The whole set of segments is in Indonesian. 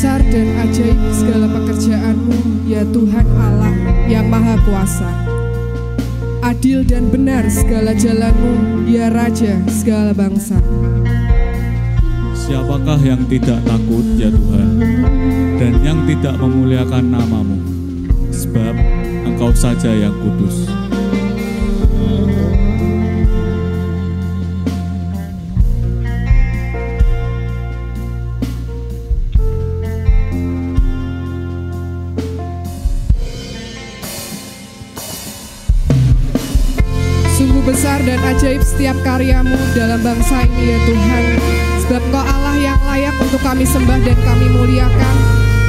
Besar dan ajaib segala pekerjaanmu, ya Tuhan Allah yang Maha Kuasa. Adil dan benar segala jalanmu, ya Raja segala bangsa. Siapakah yang tidak takut ya Tuhan dan yang tidak memuliakan namamu sebab engkau saja yang kudus setiap karyamu dalam bangsa ini ya Tuhan. Sebab Kau Allah yang layak untuk kami sembah dan kami muliakan.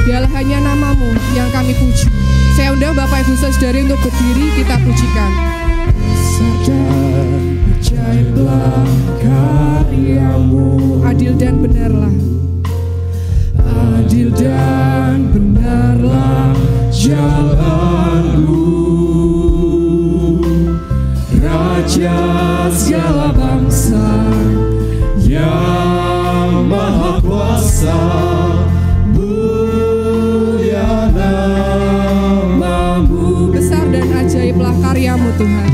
Dialah hanya namamu yang kami puji. Saya undang Bapak Ibu Saudari untuk berdiri kita pujikan. Sadar karyamu Adil dan benarlah. Adil dan benarlah jalanmu Raja segala bangsa Yang maha kuasa Mulia namamu Besar dan ajaiblah karyamu Tuhan.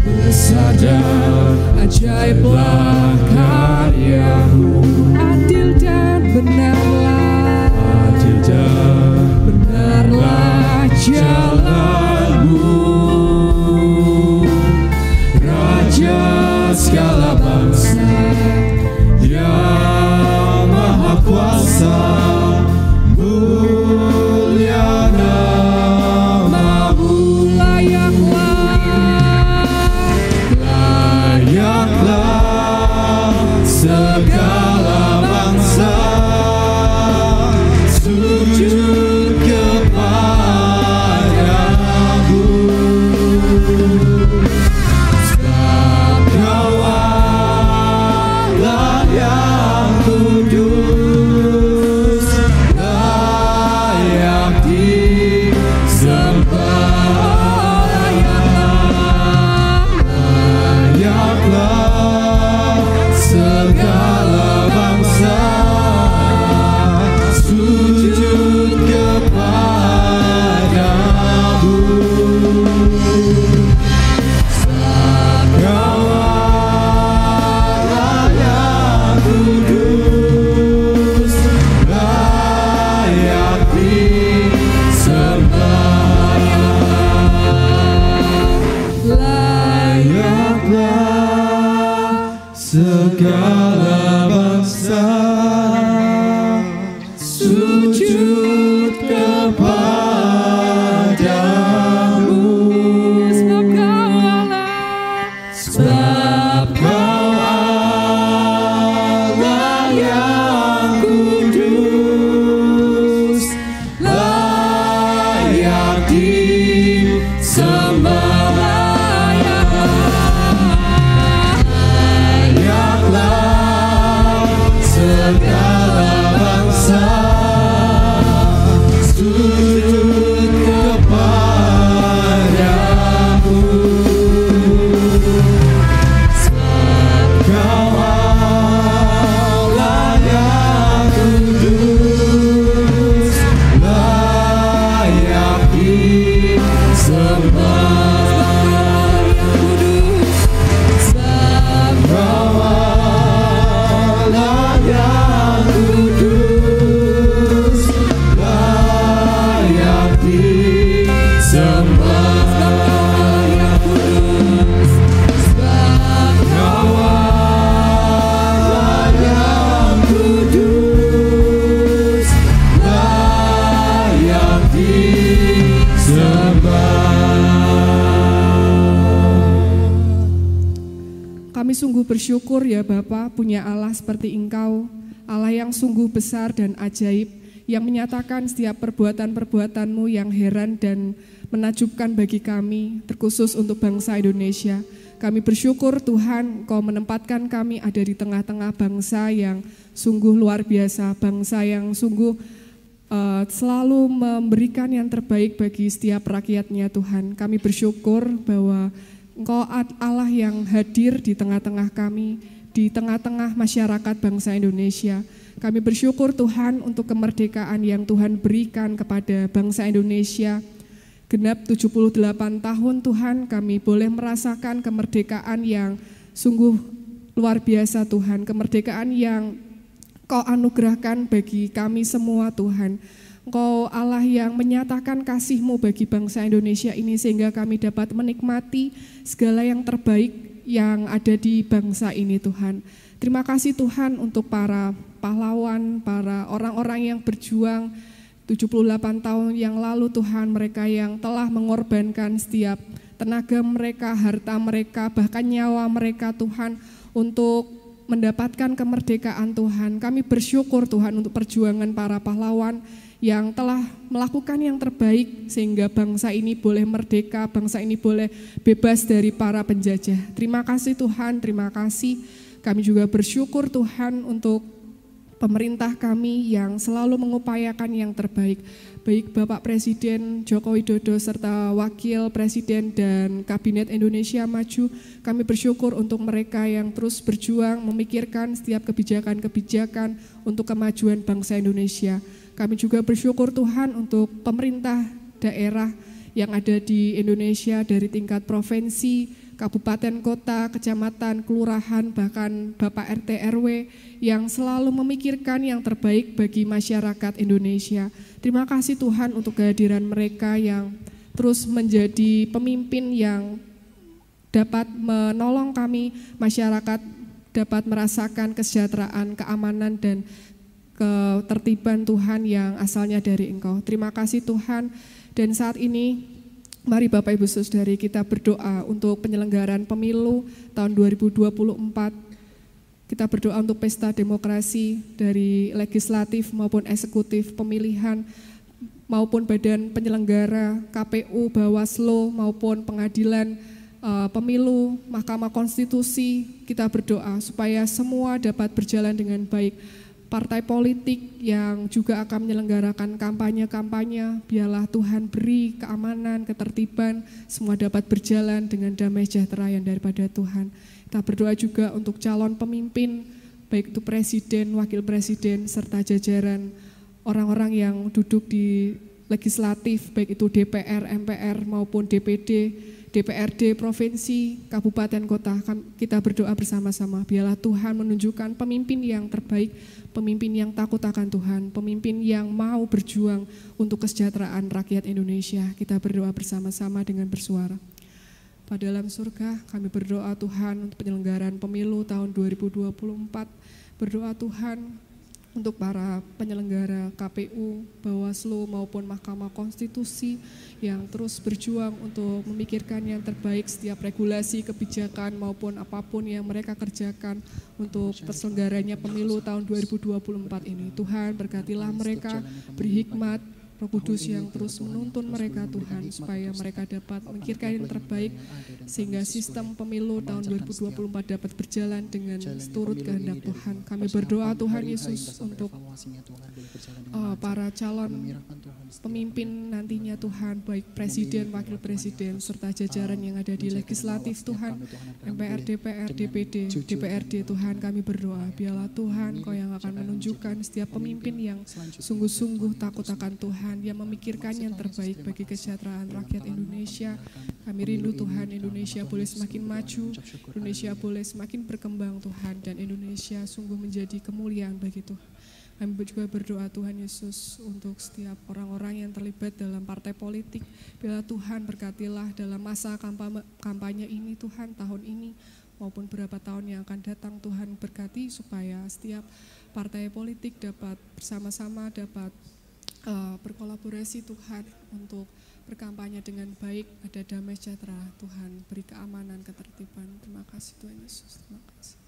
Besar dan ajaiblah karyamu Adil dan benarlah. Adil dan benarlah ajaib, yang menyatakan setiap perbuatan-perbuatanmu yang heran dan menajubkan bagi kami, terkhusus untuk bangsa Indonesia. Kami bersyukur Tuhan Kau menempatkan kami ada di tengah-tengah bangsa yang sungguh luar biasa, bangsa yang sungguh uh, selalu memberikan yang terbaik bagi setiap rakyatnya Tuhan. Kami bersyukur bahwa Engkau Allah yang hadir di tengah-tengah kami, di tengah-tengah masyarakat bangsa Indonesia. Kami bersyukur Tuhan untuk kemerdekaan yang Tuhan berikan kepada bangsa Indonesia genap 78 tahun Tuhan kami boleh merasakan kemerdekaan yang sungguh luar biasa Tuhan, kemerdekaan yang Kau anugerahkan bagi kami semua Tuhan. Engkau Allah yang menyatakan kasih-Mu bagi bangsa Indonesia ini sehingga kami dapat menikmati segala yang terbaik yang ada di bangsa ini Tuhan. Terima kasih Tuhan untuk para pahlawan, para orang-orang yang berjuang 78 tahun yang lalu Tuhan mereka yang telah mengorbankan setiap tenaga mereka, harta mereka, bahkan nyawa mereka Tuhan untuk mendapatkan kemerdekaan Tuhan. Kami bersyukur Tuhan untuk perjuangan para pahlawan yang telah melakukan yang terbaik sehingga bangsa ini boleh merdeka, bangsa ini boleh bebas dari para penjajah. Terima kasih Tuhan, terima kasih. Kami juga bersyukur Tuhan untuk pemerintah kami yang selalu mengupayakan yang terbaik. Baik Bapak Presiden Joko Widodo serta Wakil Presiden dan Kabinet Indonesia Maju, kami bersyukur untuk mereka yang terus berjuang memikirkan setiap kebijakan-kebijakan untuk kemajuan bangsa Indonesia. Kami juga bersyukur Tuhan untuk pemerintah daerah yang ada di Indonesia dari tingkat provinsi, kabupaten, kota, kecamatan, kelurahan, bahkan Bapak RT RW yang selalu memikirkan yang terbaik bagi masyarakat Indonesia. Terima kasih Tuhan untuk kehadiran mereka yang terus menjadi pemimpin yang dapat menolong kami masyarakat dapat merasakan kesejahteraan, keamanan dan ketertiban Tuhan yang asalnya dari Engkau. Terima kasih Tuhan dan saat ini Mari Bapak Ibu Saudari kita berdoa untuk penyelenggaraan pemilu tahun 2024. Kita berdoa untuk pesta demokrasi dari legislatif maupun eksekutif pemilihan maupun badan penyelenggara KPU, Bawaslu maupun pengadilan uh, pemilu, Mahkamah Konstitusi. Kita berdoa supaya semua dapat berjalan dengan baik partai politik yang juga akan menyelenggarakan kampanye-kampanye, biarlah Tuhan beri keamanan, ketertiban, semua dapat berjalan dengan damai sejahtera yang daripada Tuhan. Kita berdoa juga untuk calon pemimpin, baik itu presiden, wakil presiden, serta jajaran orang-orang yang duduk di legislatif, baik itu DPR, MPR maupun DPD, DPRD provinsi, kabupaten, kota, kita berdoa bersama-sama. Biarlah Tuhan menunjukkan pemimpin yang terbaik, pemimpin yang takut akan Tuhan, pemimpin yang mau berjuang untuk kesejahteraan rakyat Indonesia. Kita berdoa bersama-sama dengan bersuara. Pada dalam surga, kami berdoa Tuhan untuk penyelenggaraan pemilu tahun 2024. Berdoa Tuhan untuk para penyelenggara KPU, Bawaslu maupun Mahkamah Konstitusi yang terus berjuang untuk memikirkan yang terbaik setiap regulasi, kebijakan maupun apa pun yang mereka kerjakan untuk terselenggaranya pemilu tahun 2024 ini. Tuhan berkatilah mereka, beri hikmat, Roh Kudus yang terus menuntun mereka Tuhan supaya mereka dapat memikirkan yang terbaik sehingga sistem pemilu tahun 2024 dapat berjalan dengan seturut kehendak Tuhan. Kami berdoa Tuhan Yesus untuk uh, para calon pemimpin nantinya Tuhan baik presiden, wakil presiden serta jajaran yang ada di legislatif Tuhan, MPR, DPR, DPD, DPRD Tuhan kami berdoa. Biarlah Tuhan Kau yang akan menunjukkan setiap pemimpin yang sungguh-sungguh takut akan Tuhan Tuhan yang memikirkan yang terbaik bagi kesejahteraan rakyat Indonesia. Kami rindu Tuhan Indonesia boleh semakin maju, Indonesia boleh semakin berkembang Tuhan dan Indonesia sungguh menjadi kemuliaan bagi Tuhan. Kami juga berdoa Tuhan Yesus untuk setiap orang-orang yang terlibat dalam partai politik. Bila Tuhan berkatilah dalam masa kampanye ini Tuhan tahun ini maupun beberapa tahun yang akan datang Tuhan berkati supaya setiap partai politik dapat bersama-sama dapat uh, berkolaborasi Tuhan untuk berkampanye dengan baik, ada damai sejahtera Tuhan, beri keamanan, ketertiban. Terima kasih Tuhan Yesus. Terima kasih.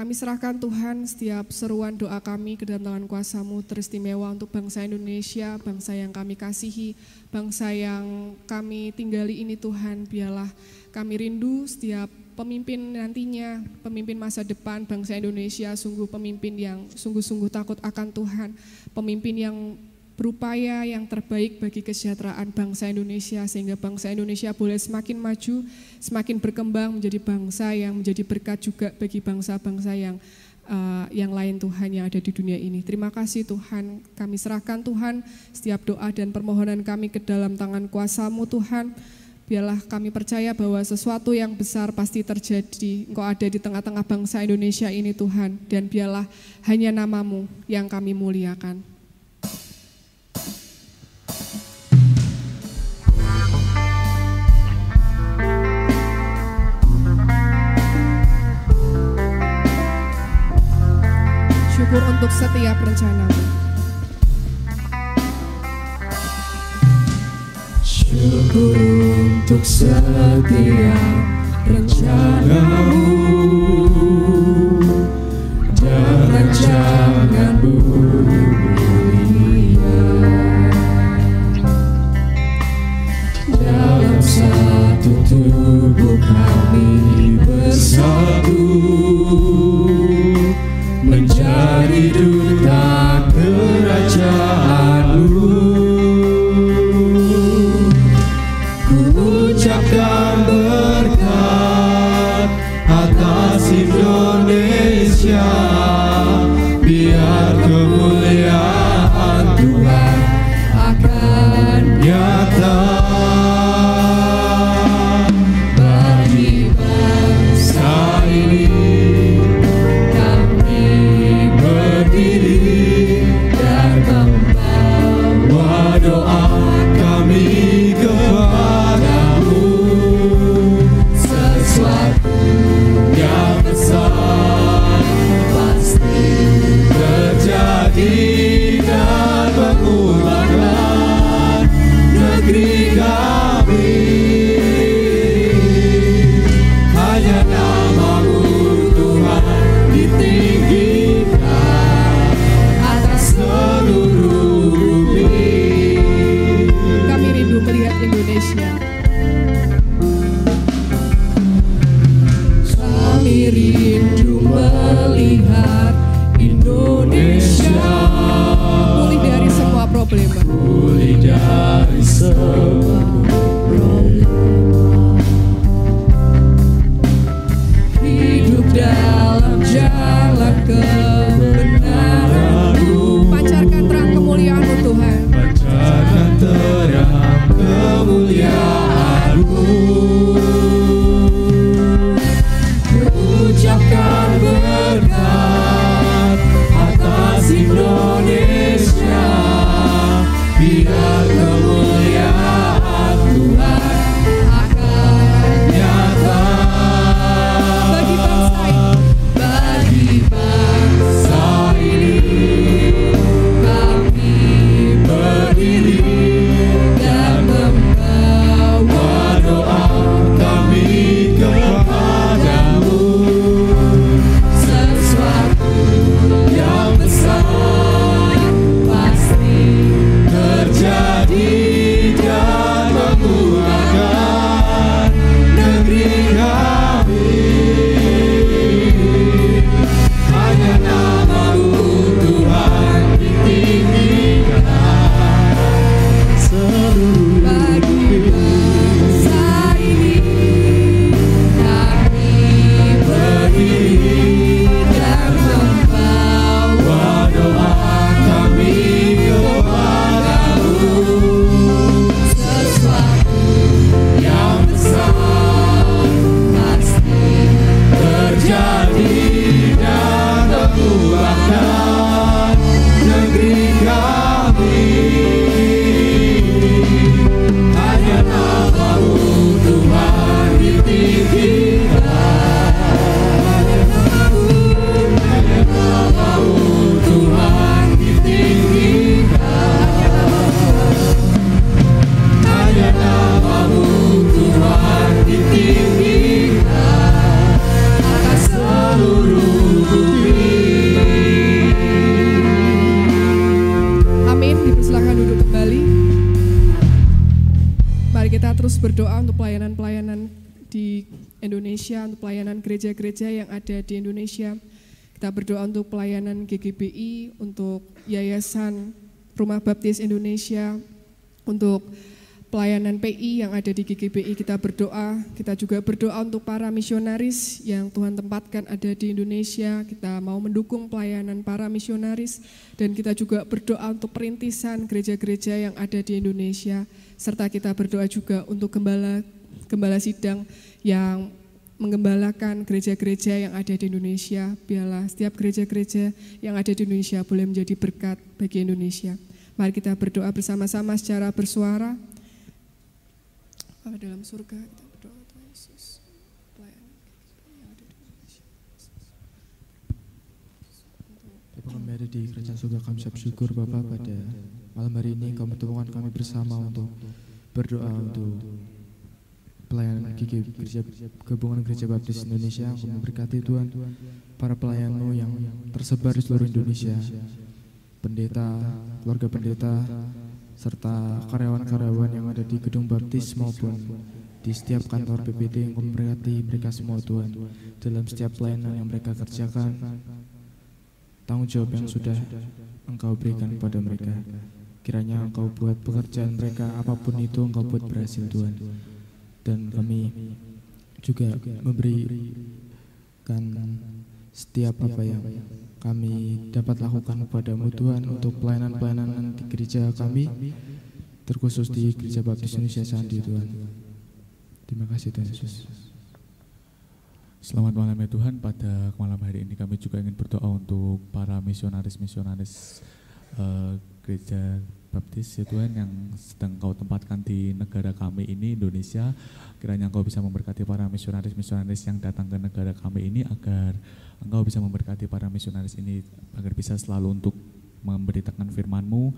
Kami serahkan Tuhan setiap seruan doa kami ke dalam tangan kuasamu teristimewa untuk bangsa Indonesia, bangsa yang kami kasihi, bangsa yang kami tinggali ini Tuhan, biarlah kami rindu setiap pemimpin nantinya, pemimpin masa depan bangsa Indonesia, sungguh pemimpin yang sungguh-sungguh takut akan Tuhan, pemimpin yang berupaya yang terbaik bagi kesejahteraan bangsa Indonesia sehingga bangsa Indonesia boleh semakin maju, semakin berkembang menjadi bangsa yang menjadi berkat juga bagi bangsa-bangsa yang uh, yang lain Tuhan yang ada di dunia ini. Terima kasih Tuhan, kami serahkan Tuhan setiap doa dan permohonan kami ke dalam tangan kuasamu Tuhan. Biarlah kami percaya bahwa sesuatu yang besar pasti terjadi. Engkau ada di tengah-tengah bangsa Indonesia ini Tuhan. Dan biarlah hanya namamu yang kami muliakan. Syukur untuk setiap rencanamu. Syukur untuk setiap rencanamu. Rancanganmu mulia dalam satu tubuh kami bersatu 자 gereja-gereja yang ada di Indonesia. Kita berdoa untuk pelayanan GGBI, untuk Yayasan Rumah Baptis Indonesia, untuk pelayanan PI yang ada di GGBI kita berdoa, kita juga berdoa untuk para misionaris yang Tuhan tempatkan ada di Indonesia, kita mau mendukung pelayanan para misionaris dan kita juga berdoa untuk perintisan gereja-gereja yang ada di Indonesia. Serta kita berdoa juga untuk gembala gembala sidang yang menggembalakan gereja-gereja yang ada di Indonesia. Biarlah setiap gereja-gereja yang ada di Indonesia boleh menjadi berkat bagi Indonesia. Mari kita berdoa bersama-sama secara bersuara. Bapa dalam surga, kita berdoa Tuhan Yesus. Bapak kami ada di kerajaan surga kami siap syukur Bapak pada malam hari ini kau mempertemukan kami bersama untuk berdoa untuk pelayanan gigi gereja gabungan gereja baptis Indonesia kau memberkati Tuhan para pelayanmu yang tersebar di seluruh Indonesia pendeta keluarga pendeta serta karyawan-karyawan yang ada di gedung baptis maupun di setiap kantor PPT yang memberkati mereka semua Tuhan dalam setiap pelayanan yang mereka kerjakan tanggung jawab yang sudah Engkau berikan kepada mereka. Kiranya Engkau buat pekerjaan mereka apa pun itu Engkau buat berhasil Tuhan. Dan kami juga memberikan setiap apa yang kami dapat lakukan kepadamu Tuhan untuk pelayanan-pelayanan di gereja kami terkhusus di Gereja Baptis Indonesia Sandi Tuhan. Terima kasih Tuhan Yesus. Selamat malam ya Tuhan, pada malam hari ini kami juga ingin berdoa untuk para misionaris-misionaris eh, gereja baptis ya Tuhan yang sedang kau tempatkan di negara kami ini Indonesia. Kiranya engkau bisa memberkati para misionaris-misionaris yang datang ke negara kami ini agar engkau bisa memberkati para misionaris ini agar bisa selalu untuk memberitakan firman-Mu,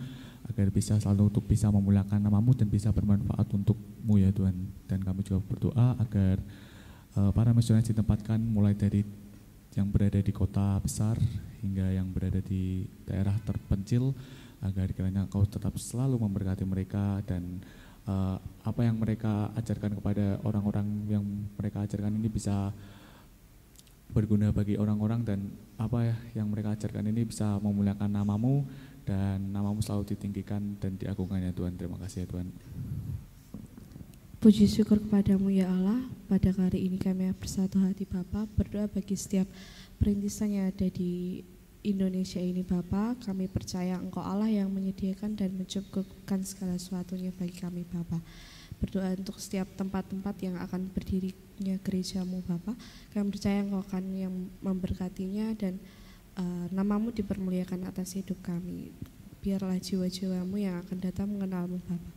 agar bisa selalu untuk bisa memuliakan namamu dan bisa bermanfaat untukmu ya Tuhan. Dan kami juga berdoa agar eh, para misionaris ditempatkan mulai dari yang berada di kota besar hingga yang berada di daerah terpencil agar kiranya Engkau tetap selalu memberkati mereka dan eh, apa yang mereka ajarkan kepada orang-orang yang mereka ajarkan ini bisa berguna bagi orang-orang dan apa ya yang mereka ajarkan ini bisa memuliakan namamu dan namamu selalu ditinggikan dan diagungkan ya Tuhan. Terima kasih ya Tuhan. Puji syukur kepadamu ya Allah, pada hari ini kami bersatu hati Bapa berdoa bagi setiap perintisan yang ada di Indonesia ini Bapa, kami percaya Engkau Allah yang menyediakan dan mencukupkan segala sesuatunya bagi kami Bapa. Berdoa untuk setiap tempat-tempat yang akan berdirinya gerejamu Bapa, kami percaya Engkau akan yang memberkatinya dan eh, namamu dipermuliakan atas hidup kami. Biarlah jiwa-jiwamu yang akan datang mengenalmu Bapa.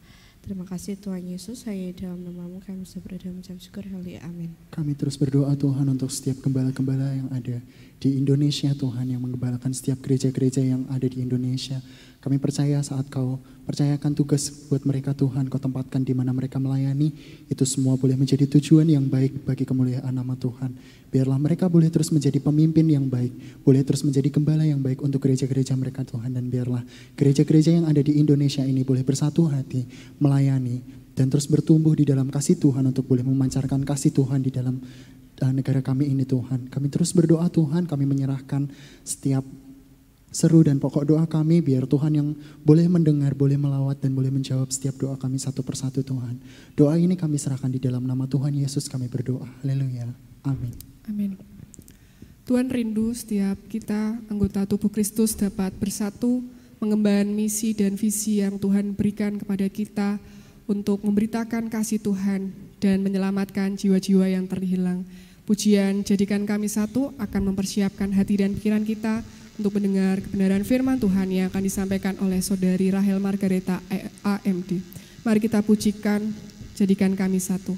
Terima kasih Tuhan Yesus, di dalam namamu kami bisa berada mengucap syukur, haleluya, amin. Kami terus berdoa Tuhan untuk setiap gembala-gembala yang ada di Indonesia Tuhan yang menggembalakan setiap gereja-gereja yang ada di Indonesia. Kami percaya saat kau percayakan tugas buat mereka Tuhan, kau tempatkan di mana mereka melayani, itu semua boleh menjadi tujuan yang baik bagi kemuliaan nama Tuhan. Biarlah mereka boleh terus menjadi pemimpin yang baik, boleh terus menjadi gembala yang baik untuk gereja-gereja mereka Tuhan. Dan biarlah gereja-gereja yang ada di Indonesia ini boleh bersatu hati, melayani, dan terus bertumbuh di dalam kasih Tuhan untuk boleh memancarkan kasih Tuhan di dalam negara kami ini Tuhan. Kami terus berdoa Tuhan, kami menyerahkan setiap seru dan pokok doa kami biar Tuhan yang boleh mendengar, boleh melawat dan boleh menjawab setiap doa kami satu persatu Tuhan. Doa ini kami serahkan di dalam nama Tuhan Yesus kami berdoa. Haleluya. Amin. Amin. Tuhan rindu setiap kita anggota tubuh Kristus dapat bersatu mengemban misi dan visi yang Tuhan berikan kepada kita untuk memberitakan kasih Tuhan dan menyelamatkan jiwa-jiwa yang terhilang. Pujian jadikan kami satu akan mempersiapkan hati dan pikiran kita untuk mendengar kebenaran firman Tuhan yang akan disampaikan oleh saudari Rahel Margareta AMD. Mari kita pujikan jadikan kami satu.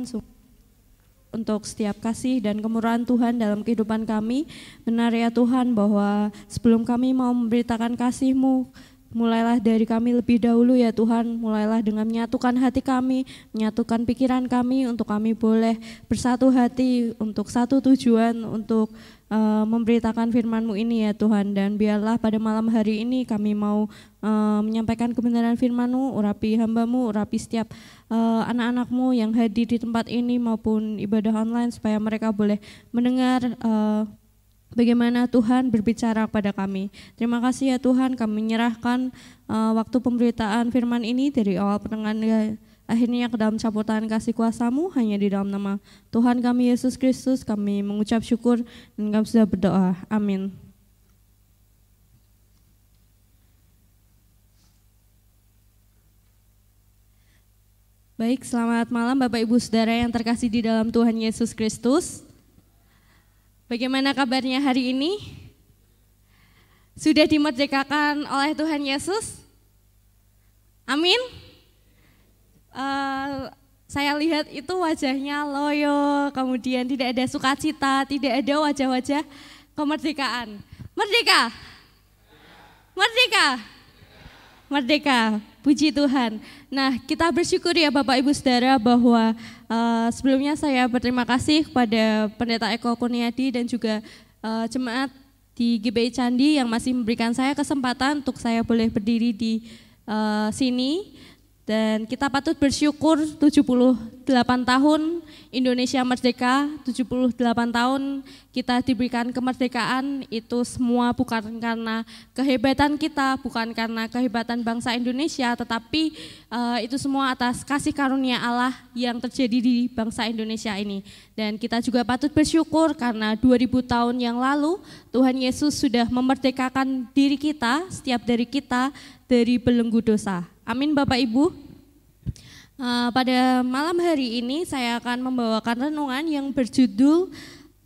Tuhan untuk setiap kasih dan kemurahan Tuhan dalam kehidupan kami. Benar ya Tuhan bahwa sebelum kami mau memberitakan kasih-Mu, mulailah dari kami lebih dahulu ya Tuhan. Mulailah dengan menyatukan hati kami, menyatukan pikiran kami untuk kami boleh bersatu hati untuk satu tujuan untuk eh, memberitakan firman-Mu ini ya Tuhan. Dan biarlah pada malam hari ini kami mau eh, menyampaikan kebenaran firman-Mu, urapi hamba-Mu, urapi setiap eh, anak-anak-Mu yang hadir di tempat ini maupun ibadah online supaya mereka boleh mendengar eh, bagaimana Tuhan berbicara kepada kami. Terima kasih ya Tuhan, kami menyerahkan eh, waktu pemberitaan firman ini dari awal pertengahan hingga akhirnya ke dalam campur kasih kuasamu hanya di dalam nama Tuhan kami Yesus Kristus kami mengucap syukur dan kami sudah berdoa. Amin. Baik, selamat malam Bapak Ibu Saudara yang terkasih di dalam Tuhan Yesus Kristus. Bagaimana kabarnya hari ini? Sudah dimerdekakan oleh Tuhan Yesus? Amin. Eh, saya lihat itu wajahnya loyo, kemudian tidak ada sukacita, tidak ada wajah-wajah kemerdekaan. Merdeka, merdeka, merdeka. Puji Tuhan. Nah, kita bersyukur ya Bapak Ibu Saudara bahwa eh, sebelumnya saya berterima kasih kepada Pendeta Eko Kurniadi dan juga eh, jemaat di GBI Candi yang masih memberikan saya kesempatan untuk saya boleh berdiri di eh, sini dan kita patut bersyukur 78 tahun Indonesia merdeka, 78 tahun kita diberikan kemerdekaan itu semua bukan karena kehebatan kita, bukan karena kehebatan bangsa Indonesia, tetapi eh, itu semua atas kasih karunia Allah yang terjadi di bangsa Indonesia ini. Dan kita juga patut bersyukur karena 2000 tahun yang lalu Tuhan Yesus sudah memerdekakan diri kita, setiap dari kita dari belenggu dosa. Amin Bapak Ibu. Uh, pada malam hari ini saya akan membawakan renungan yang berjudul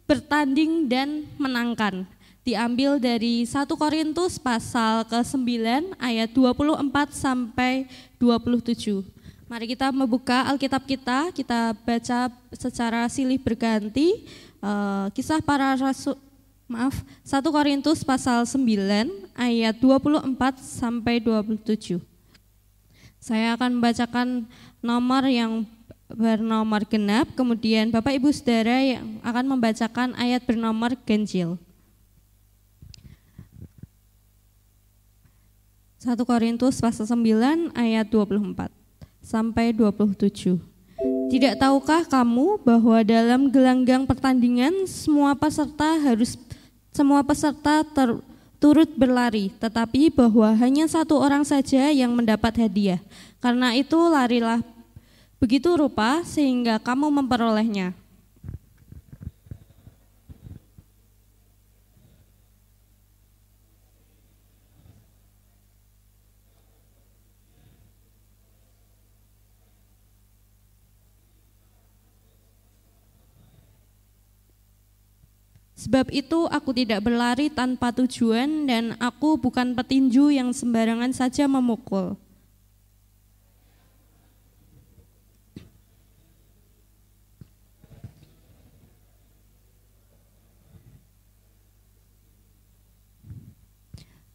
bertanding dan menangkan. Diambil dari 1 Korintus pasal ke-9 ayat 24 sampai 27. Mari kita membuka Alkitab kita, kita baca secara silih berganti uh, kisah para rasul maaf 1 Korintus pasal 9 ayat 24 sampai 27. 1 Saya akan membacakan nomor yang bernomor genap, kemudian Bapak Ibu Saudara yang akan membacakan ayat bernomor ganjil. 1 Korintus pasal 9 ayat 24 sampai 27. Tidak tahukah kamu bahwa dalam gelanggang pertandingan semua peserta harus semua peserta ter, turut berlari, tetapi bahwa hanya satu orang saja yang mendapat hadiah. Karena itu larilah begitu rupa sehingga kamu memperolehnya. Sebab itu aku tidak berlari tanpa tujuan dan aku bukan petinju yang sembarangan saja memukul.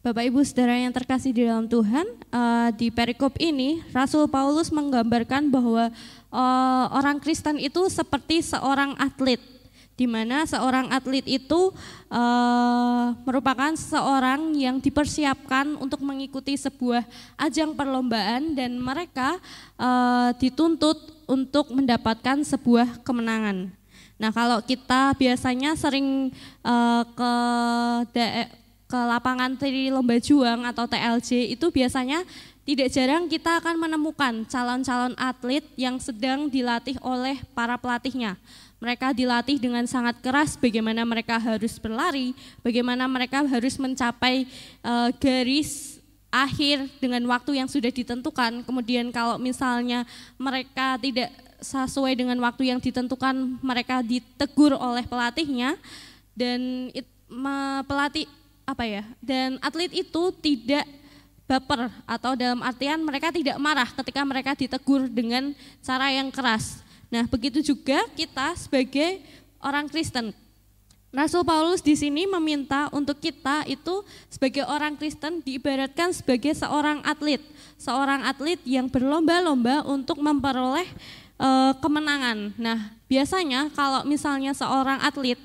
Bapak Ibu Saudara yang terkasih di dalam Tuhan, uh, di perikop ini Rasul Paulus menggambarkan bahwa uh, orang Kristen itu seperti seorang atlet, di mana seorang atlet itu uh, merupakan seorang yang dipersiapkan untuk mengikuti sebuah ajang perlombaan dan mereka uh, dituntut untuk mendapatkan sebuah kemenangan. Nah, kalau kita biasanya sering uh, ke ke lapangan tri lomba juang atau TLJ itu biasanya tidak jarang kita akan menemukan calon-calon atlet yang sedang dilatih oleh para pelatihnya. Mereka dilatih dengan sangat keras bagaimana mereka harus berlari, bagaimana mereka harus mencapai uh, garis akhir dengan waktu yang sudah ditentukan. Kemudian kalau misalnya mereka tidak sesuai dengan waktu yang ditentukan, mereka ditegur oleh pelatihnya dan it, me, pelatih apa ya dan atlet itu tidak baper atau dalam artian mereka tidak marah ketika mereka ditegur dengan cara yang keras. Nah, begitu juga kita sebagai orang Kristen. Rasul Paulus di sini meminta untuk kita itu sebagai orang Kristen diibaratkan sebagai seorang atlet, seorang atlet yang berlomba-lomba untuk memperoleh e, kemenangan. Nah, biasanya kalau misalnya seorang atlet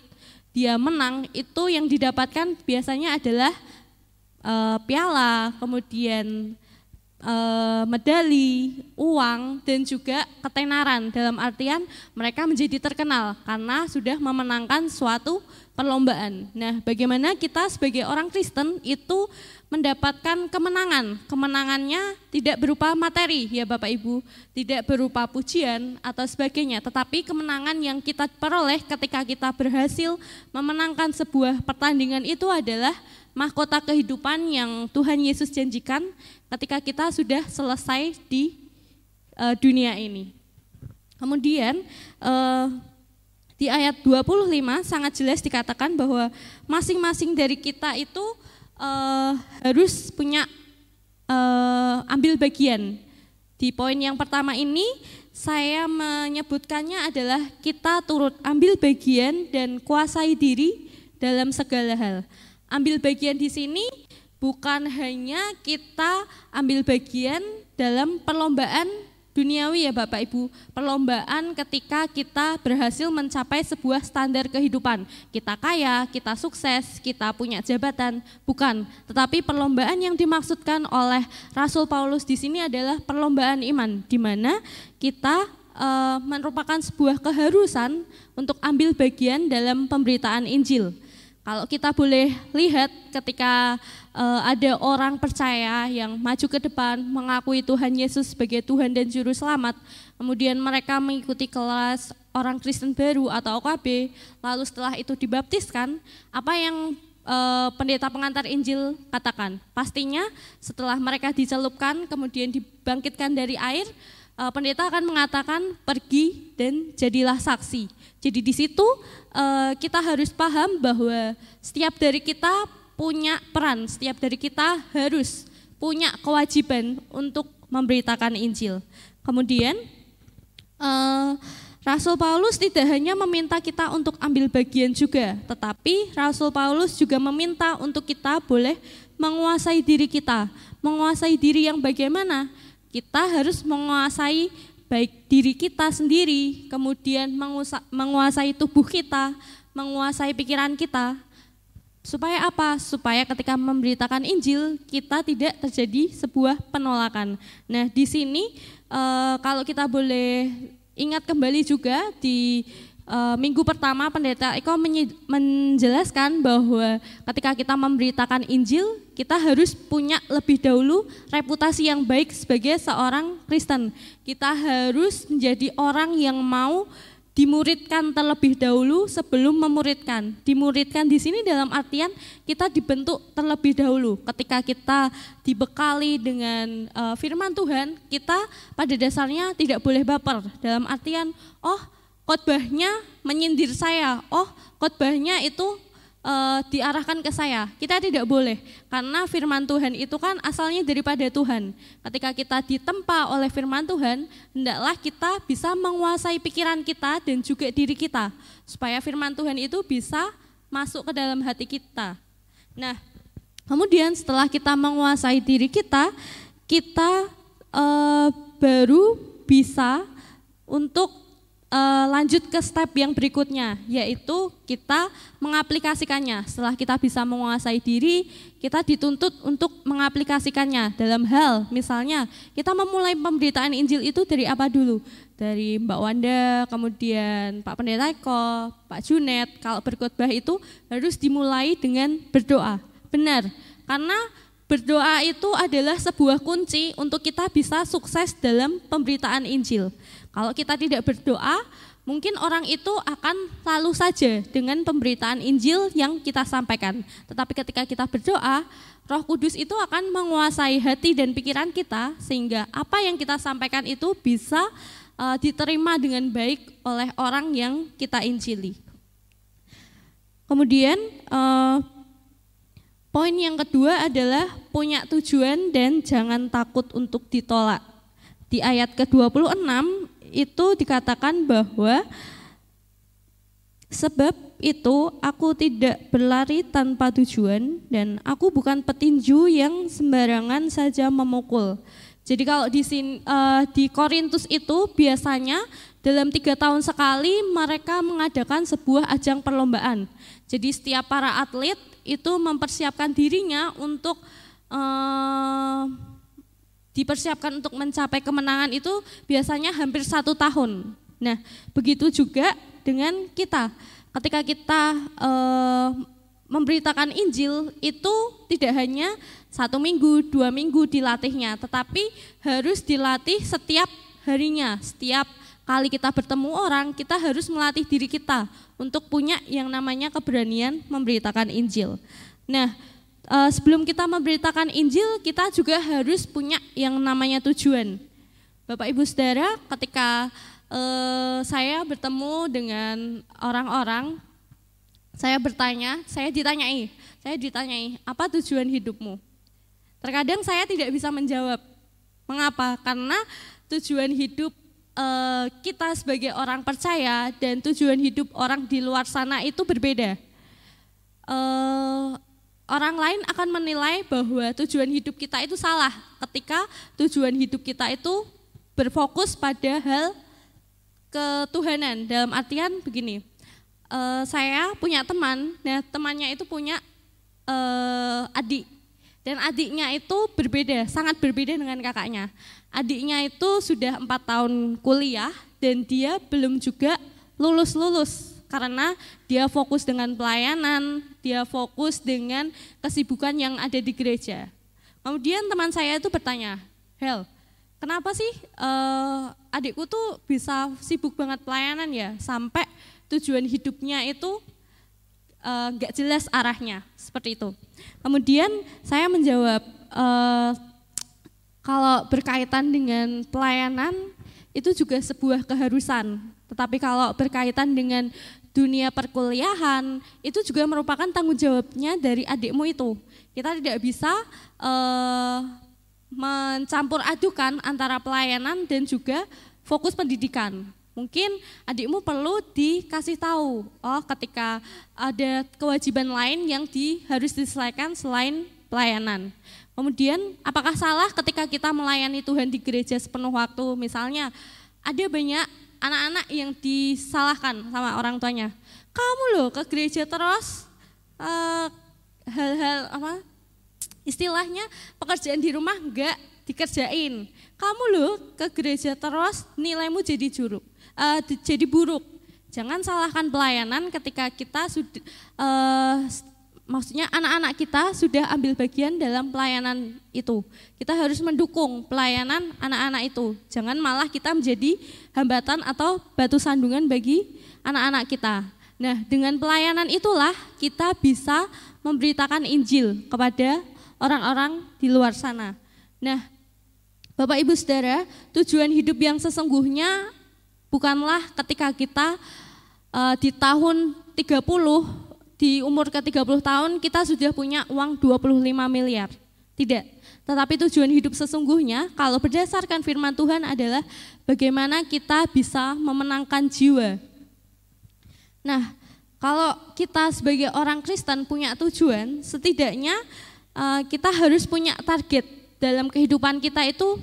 dia menang itu yang didapatkan biasanya adalah e, piala, kemudian e, medali, uang dan juga ketenaran dalam artian mereka menjadi terkenal karena sudah memenangkan suatu perlombaan. Nah, bagaimana kita sebagai orang Kristen itu mendapatkan kemenangan. Kemenangannya tidak berupa materi ya Bapak Ibu, tidak berupa pujian atau sebagainya, tetapi kemenangan yang kita peroleh ketika kita berhasil memenangkan sebuah pertandingan itu adalah mahkota kehidupan yang Tuhan Yesus janjikan ketika kita sudah selesai di uh, dunia ini. Kemudian uh, di ayat 25 sangat jelas dikatakan bahwa masing-masing dari kita itu uh, harus punya uh, ambil bagian. Di poin yang pertama ini saya menyebutkannya adalah kita turut ambil bagian dan kuasai diri dalam segala hal. Ambil bagian di sini bukan hanya kita ambil bagian dalam perlombaan duniawi ya Bapak Ibu, perlombaan ketika kita berhasil mencapai sebuah standar kehidupan. Kita kaya, kita sukses, kita punya jabatan, bukan. Tetapi perlombaan yang dimaksudkan oleh Rasul Paulus di sini adalah perlombaan iman, di mana kita e, merupakan sebuah keharusan untuk ambil bagian dalam pemberitaan Injil. Kalau kita boleh lihat ketika uh, ada orang percaya yang maju ke depan mengakui Tuhan Yesus sebagai Tuhan dan Juru Selamat, kemudian mereka mengikuti kelas orang Kristen baru atau OKB, lalu setelah itu dibaptiskan, apa yang uh, pendeta pengantar Injil katakan? Pastinya setelah mereka dicelupkan kemudian dibangkitkan dari air, uh, pendeta akan mengatakan pergi dan jadilah saksi. Jadi di situ uh, kita harus paham bahwa setiap dari kita punya peran, setiap dari kita harus punya kewajiban untuk memberitakan Injil. Kemudian uh, Rasul Paulus tidak hanya meminta kita untuk ambil bagian juga, tetapi Rasul Paulus juga meminta untuk kita boleh menguasai diri kita. Menguasai diri yang bagaimana? kita harus menguasai baik diri kita sendiri, kemudian menguasai tubuh kita, menguasai pikiran kita. Supaya apa? Supaya ketika memberitakan Injil kita tidak terjadi sebuah penolakan. Nah, di sini e, kalau kita boleh ingat kembali juga di uh, minggu pertama pendeta Eko menjelaskan bahwa ketika kita memberitakan Injil, kita harus punya lebih dahulu reputasi yang baik sebagai seorang Kristen. Kita harus menjadi orang yang mau dimuridkan terlebih dahulu sebelum memuridkan. Dimuridkan di sini dalam artian kita dibentuk terlebih dahulu. Ketika kita dibekali dengan uh, firman Tuhan, kita pada dasarnya tidak boleh baper. Dalam artian, oh khotbahnya menyindir saya, oh khotbahnya itu e, diarahkan ke saya. Kita tidak boleh, karena firman Tuhan itu kan asalnya daripada Tuhan. Ketika kita ditempa oleh firman Tuhan, hendaklah kita bisa menguasai pikiran kita dan juga diri kita, supaya firman Tuhan itu bisa masuk ke dalam hati kita. Nah, kemudian setelah kita menguasai diri kita, kita e, baru bisa untuk uh, lanjut ke step yang berikutnya, yaitu kita mengaplikasikannya. Setelah kita bisa menguasai diri, kita dituntut untuk mengaplikasikannya dalam hal, misalnya kita memulai pemberitaan Injil itu dari apa dulu? Dari Mbak Wanda, kemudian Pak Pendeta Eko, Pak Junet, kalau berkhotbah itu harus dimulai dengan berdoa. Benar, karena berdoa itu adalah sebuah kunci untuk kita bisa sukses dalam pemberitaan Injil. Kalau kita tidak berdoa, mungkin orang itu akan lalu saja dengan pemberitaan Injil yang kita sampaikan. Tetapi ketika kita berdoa, Roh Kudus itu akan menguasai hati dan pikiran kita sehingga apa yang kita sampaikan itu bisa uh, diterima dengan baik oleh orang yang kita injili. Kemudian uh, poin yang kedua adalah punya tujuan dan jangan takut untuk ditolak. Di ayat ke-26 itu dikatakan bahwa sebab itu aku tidak berlari tanpa tujuan dan aku bukan petinju yang sembarangan saja memukul. Jadi kalau di sini, uh, di Korintus itu biasanya dalam tiga tahun sekali mereka mengadakan sebuah ajang perlombaan. Jadi setiap para atlet itu mempersiapkan dirinya untuk uh, dipersiapkan untuk mencapai kemenangan itu biasanya hampir satu tahun. Nah, begitu juga dengan kita. Ketika kita e, memberitakan Injil itu tidak hanya satu minggu, dua minggu dilatihnya, tetapi harus dilatih setiap harinya, setiap kali kita bertemu orang, kita harus melatih diri kita untuk punya yang namanya keberanian memberitakan Injil. Nah, uh, sebelum kita memberitakan Injil, kita juga harus punya yang namanya tujuan. Bapak Ibu Saudara, ketika uh, saya bertemu dengan orang-orang, saya bertanya, saya ditanyai, saya ditanyai, apa tujuan hidupmu? Terkadang saya tidak bisa menjawab. Mengapa? Karena tujuan hidup uh, kita sebagai orang percaya dan tujuan hidup orang di luar sana itu berbeda. Orang lain akan menilai bahwa tujuan hidup kita itu salah ketika tujuan hidup kita itu berfokus pada hal ketuhanan. Dalam artian begini uh, saya punya teman nah temannya itu punya uh, adik. Dan adiknya itu berbeda sangat berbeda dengan kakaknya. Adiknya itu sudah empat tahun kuliah dan dia belum juga lulus lulus karena dia fokus dengan pelayanan, dia fokus dengan kesibukan yang ada di gereja. Kemudian teman saya itu bertanya, Hel, kenapa sih uh, adikku tuh bisa sibuk banget pelayanan ya, sampai tujuan hidupnya itu eh, nggak uh, jelas arahnya, seperti itu. Kemudian saya menjawab, uh, kalau berkaitan dengan pelayanan, itu juga sebuah keharusan. Tetapi kalau berkaitan dengan dunia perkuliahan, itu juga merupakan tanggung jawabnya dari adikmu itu. Kita tidak bisa uh, mencampur adukan antara pelayanan dan juga fokus pendidikan. Mungkin adikmu perlu dikasih tahu, oh ketika ada kewajiban lain yang di, harus diselesaikan selain pelayanan. Kemudian apakah salah ketika kita melayani Tuhan di gereja sepenuh waktu? Misalnya ada banyak anak-anak yang disalahkan sama orang tuanya. Kamu loh ke gereja terus eh, hal-hal apa istilahnya pekerjaan di rumah enggak dikerjain. Kamu loh ke gereja terus nilaimu jadi juruk, uh, jadi buruk. Jangan salahkan pelayanan ketika kita sudah uh, maksudnya anak-anak kita sudah ambil bagian dalam pelayanan itu. Kita harus mendukung pelayanan anak-anak itu. Jangan malah kita menjadi hambatan atau batu sandungan bagi anak-anak kita. Nah, dengan pelayanan itulah kita bisa memberitakan Injil kepada orang-orang di luar sana. Nah, Bapak Ibu Saudara, tujuan hidup yang sesungguhnya bukanlah ketika kita uh, di tahun 30 di umur ke-30 tahun kita sudah punya uang 25 miliar. Tidak. Tetapi tujuan hidup sesungguhnya kalau berdasarkan firman Tuhan adalah bagaimana kita bisa memenangkan jiwa. Nah, kalau kita sebagai orang Kristen punya tujuan, setidaknya uh, kita harus punya target dalam kehidupan kita itu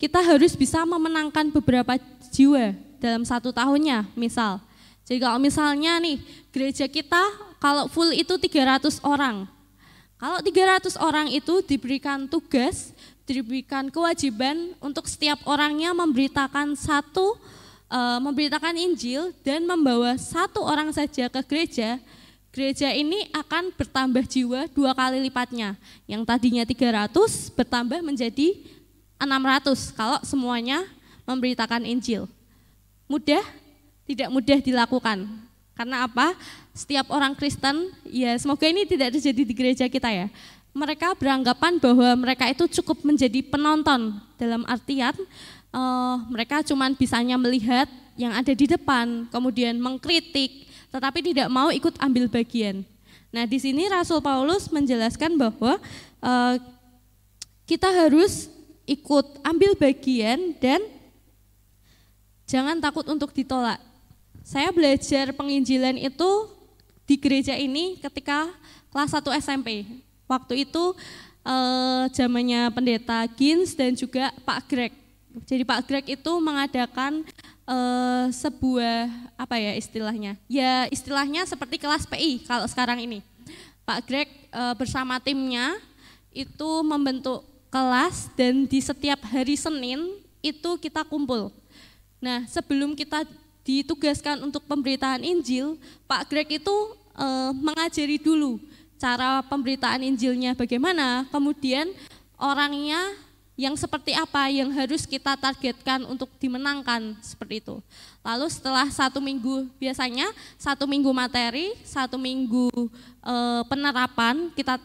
kita harus bisa memenangkan beberapa jiwa dalam satu tahunnya, misal. Jadi kalau misalnya nih gereja kita kalau full itu 300 orang. Kalau 300 orang itu diberikan tugas, diberikan kewajiban untuk setiap orangnya memberitakan satu uh, memberitakan Injil dan membawa satu orang saja ke gereja, gereja ini akan bertambah jiwa dua kali lipatnya. Yang tadinya 300 bertambah menjadi 600 kalau semuanya memberitakan Injil. Mudah? Tidak mudah dilakukan. Karena apa? Setiap orang Kristen, ya semoga ini tidak terjadi di gereja kita ya. Mereka beranggapan bahwa mereka itu cukup menjadi penonton dalam artian uh, mereka cuma bisanya melihat yang ada di depan, kemudian mengkritik, tetapi tidak mau ikut ambil bagian. Nah di sini Rasul Paulus menjelaskan bahwa uh, kita harus ikut ambil bagian dan jangan takut untuk ditolak. Saya belajar penginjilan itu di gereja ini ketika kelas 1 SMP. Waktu itu eh, zamannya pendeta Gins dan juga Pak Greg. Jadi Pak Greg itu mengadakan eh, sebuah apa ya istilahnya? Ya istilahnya seperti kelas PI kalau sekarang ini. Pak Greg eh, bersama timnya itu membentuk kelas dan di setiap hari Senin itu kita kumpul. Nah, sebelum kita ditugaskan untuk pemberitaan Injil, Pak Greg itu e, mengajari dulu cara pemberitaan Injilnya bagaimana, kemudian orangnya yang seperti apa yang harus kita targetkan untuk dimenangkan seperti itu. Lalu setelah satu minggu biasanya satu minggu materi, satu minggu e, penerapan kita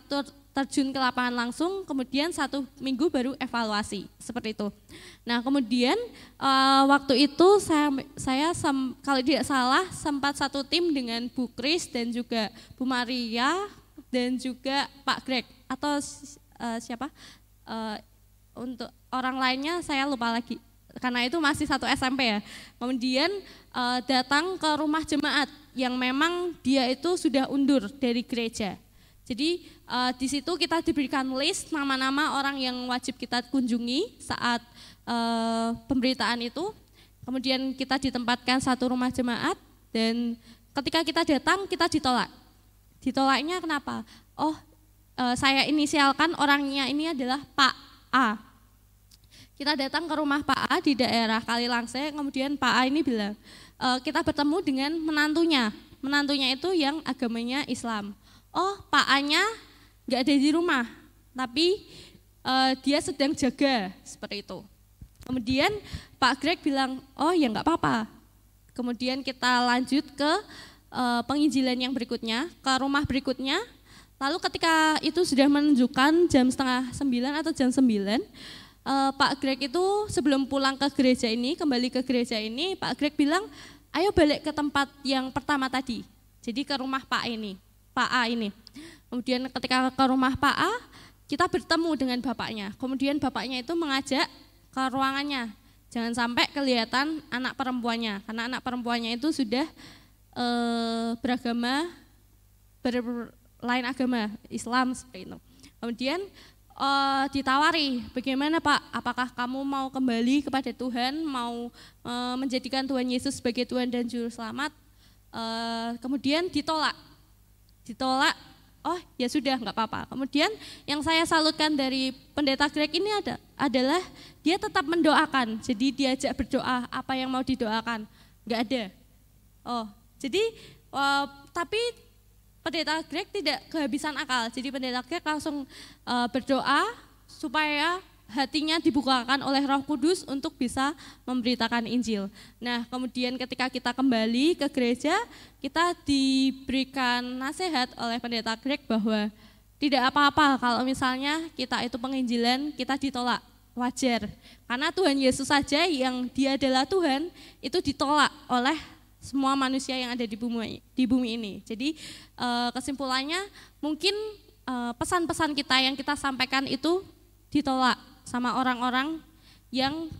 terjun ke lapangan langsung, kemudian satu minggu baru evaluasi seperti itu. Nah kemudian uh, waktu itu saya, saya sem, kalau tidak salah sempat satu tim dengan Bu Kris dan juga Bu Maria dan juga Pak Greg atau uh, siapa uh, untuk orang lainnya saya lupa lagi karena itu masih satu SMP ya. Kemudian uh, datang ke rumah jemaat yang memang dia itu sudah undur dari gereja. Jadi uh, di situ kita diberikan list nama-nama orang yang wajib kita kunjungi saat uh, pemberitaan itu. Kemudian kita ditempatkan satu rumah jemaat dan ketika kita datang kita ditolak. Ditolaknya kenapa? Oh, uh, saya inisialkan orangnya ini adalah Pak A. Kita datang ke rumah Pak A di daerah Kalilangse, kemudian Pak A ini bilang, e, kita bertemu dengan menantunya. Menantunya itu yang agamanya Islam oh Pak A-nya nggak ada di rumah, tapi uh, dia sedang jaga seperti itu. Kemudian Pak Greg bilang, oh ya nggak apa-apa. Kemudian kita lanjut ke uh, penginjilan yang berikutnya, ke rumah berikutnya. Lalu ketika itu sudah menunjukkan jam setengah sembilan atau jam sembilan, uh, Pak Greg itu sebelum pulang ke gereja ini, kembali ke gereja ini, Pak Greg bilang, ayo balik ke tempat yang pertama tadi. Jadi ke rumah Pak ini. Pak A ini. Kemudian ketika ke rumah Pak A, kita bertemu dengan bapaknya. Kemudian bapaknya itu mengajak ke ruangannya. Jangan sampai kelihatan anak perempuannya, karena anak perempuannya itu sudah e, beragama berlain agama Islam seperti itu. Kemudian uh, ditawari, bagaimana Pak? Apakah kamu mau kembali kepada Tuhan, mau uh, menjadikan Tuhan Yesus sebagai Tuhan dan Juru Selamat? Uh, kemudian ditolak, ditolak. Oh ya sudah nggak apa-apa. Kemudian yang saya salutkan dari pendeta Greg ini ada adalah dia tetap mendoakan. Jadi diajak berdoa apa yang mau didoakan, nggak ada. Oh jadi uh, tapi pendeta Greg tidak kehabisan akal. Jadi pendeta Greg langsung uh, berdoa supaya hatinya dibukakan oleh Roh Kudus untuk bisa memberitakan Injil. Nah, kemudian ketika kita kembali ke gereja, kita diberikan nasihat oleh pendeta Greg bahwa tidak apa-apa kalau misalnya kita itu penginjilan kita ditolak, wajar. Karena Tuhan Yesus saja yang dia adalah Tuhan itu ditolak oleh semua manusia yang ada di bumi di bumi ini. Jadi uh, kesimpulannya mungkin eh, pesan-pesan kita yang kita sampaikan itu ditolak sama orang-orang yang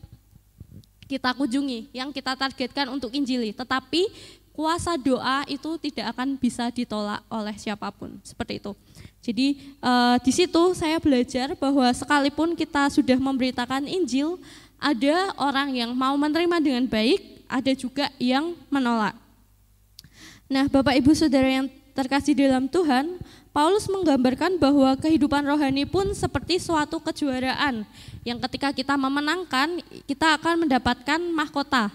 kita kunjungi, yang kita targetkan untuk injili. Tetapi kuasa doa itu tidak akan bisa ditolak oleh siapa pun. Seperti itu. Jadi uh, di situ saya belajar bahwa sekalipun kita sudah memberitakan Injil, ada orang yang mau menerima dengan baik, ada juga yang menolak. Nah, Bapak Ibu Saudara yang terkasih dalam Tuhan, Paulus menggambarkan bahwa kehidupan rohani pun seperti suatu kejuaraan yang ketika kita memenangkan, kita akan mendapatkan mahkota.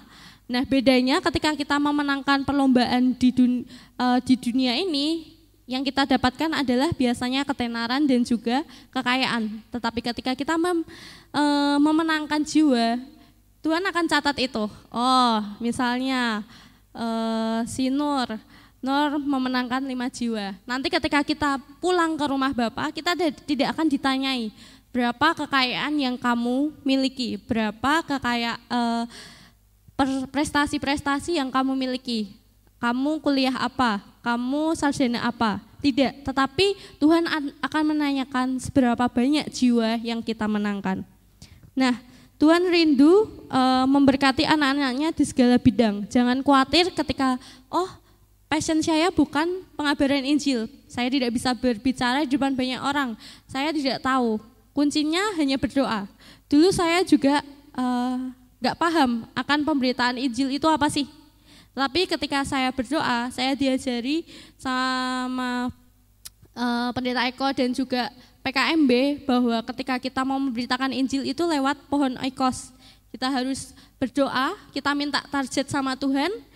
Nah, bedanya ketika kita memenangkan perlombaan di dunia, uh, di dunia ini, yang kita dapatkan adalah biasanya ketenaran dan juga kekayaan. Tetapi ketika kita mem, uh, memenangkan jiwa, Tuhan akan catat itu. Oh, misalnya uh, si Nur, Nur memenangkan lima jiwa. Nanti ketika kita pulang ke rumah Bapak, kita tidak akan ditanyai berapa kekayaan yang kamu miliki, berapa kekayaan uh, prestasi-prestasi yang kamu miliki. Kamu kuliah apa? Kamu sarjana apa? Tidak, tetapi Tuhan akan menanyakan seberapa banyak jiwa yang kita menangkan. Nah, Tuhan rindu uh, memberkati anak-anaknya di segala bidang. Jangan khawatir ketika, oh passion saya bukan pengabaran Injil. Saya tidak bisa berbicara di depan banyak orang. Saya tidak tahu. Kuncinya hanya berdoa. Dulu saya juga uh, gak paham akan pemberitaan Injil itu apa sih. Tapi ketika saya berdoa, saya diajari sama uh, pendeta Eko dan juga PKMB bahwa ketika kita mau memberitakan Injil itu lewat pohon oikos. Kita harus berdoa, kita minta target sama Tuhan.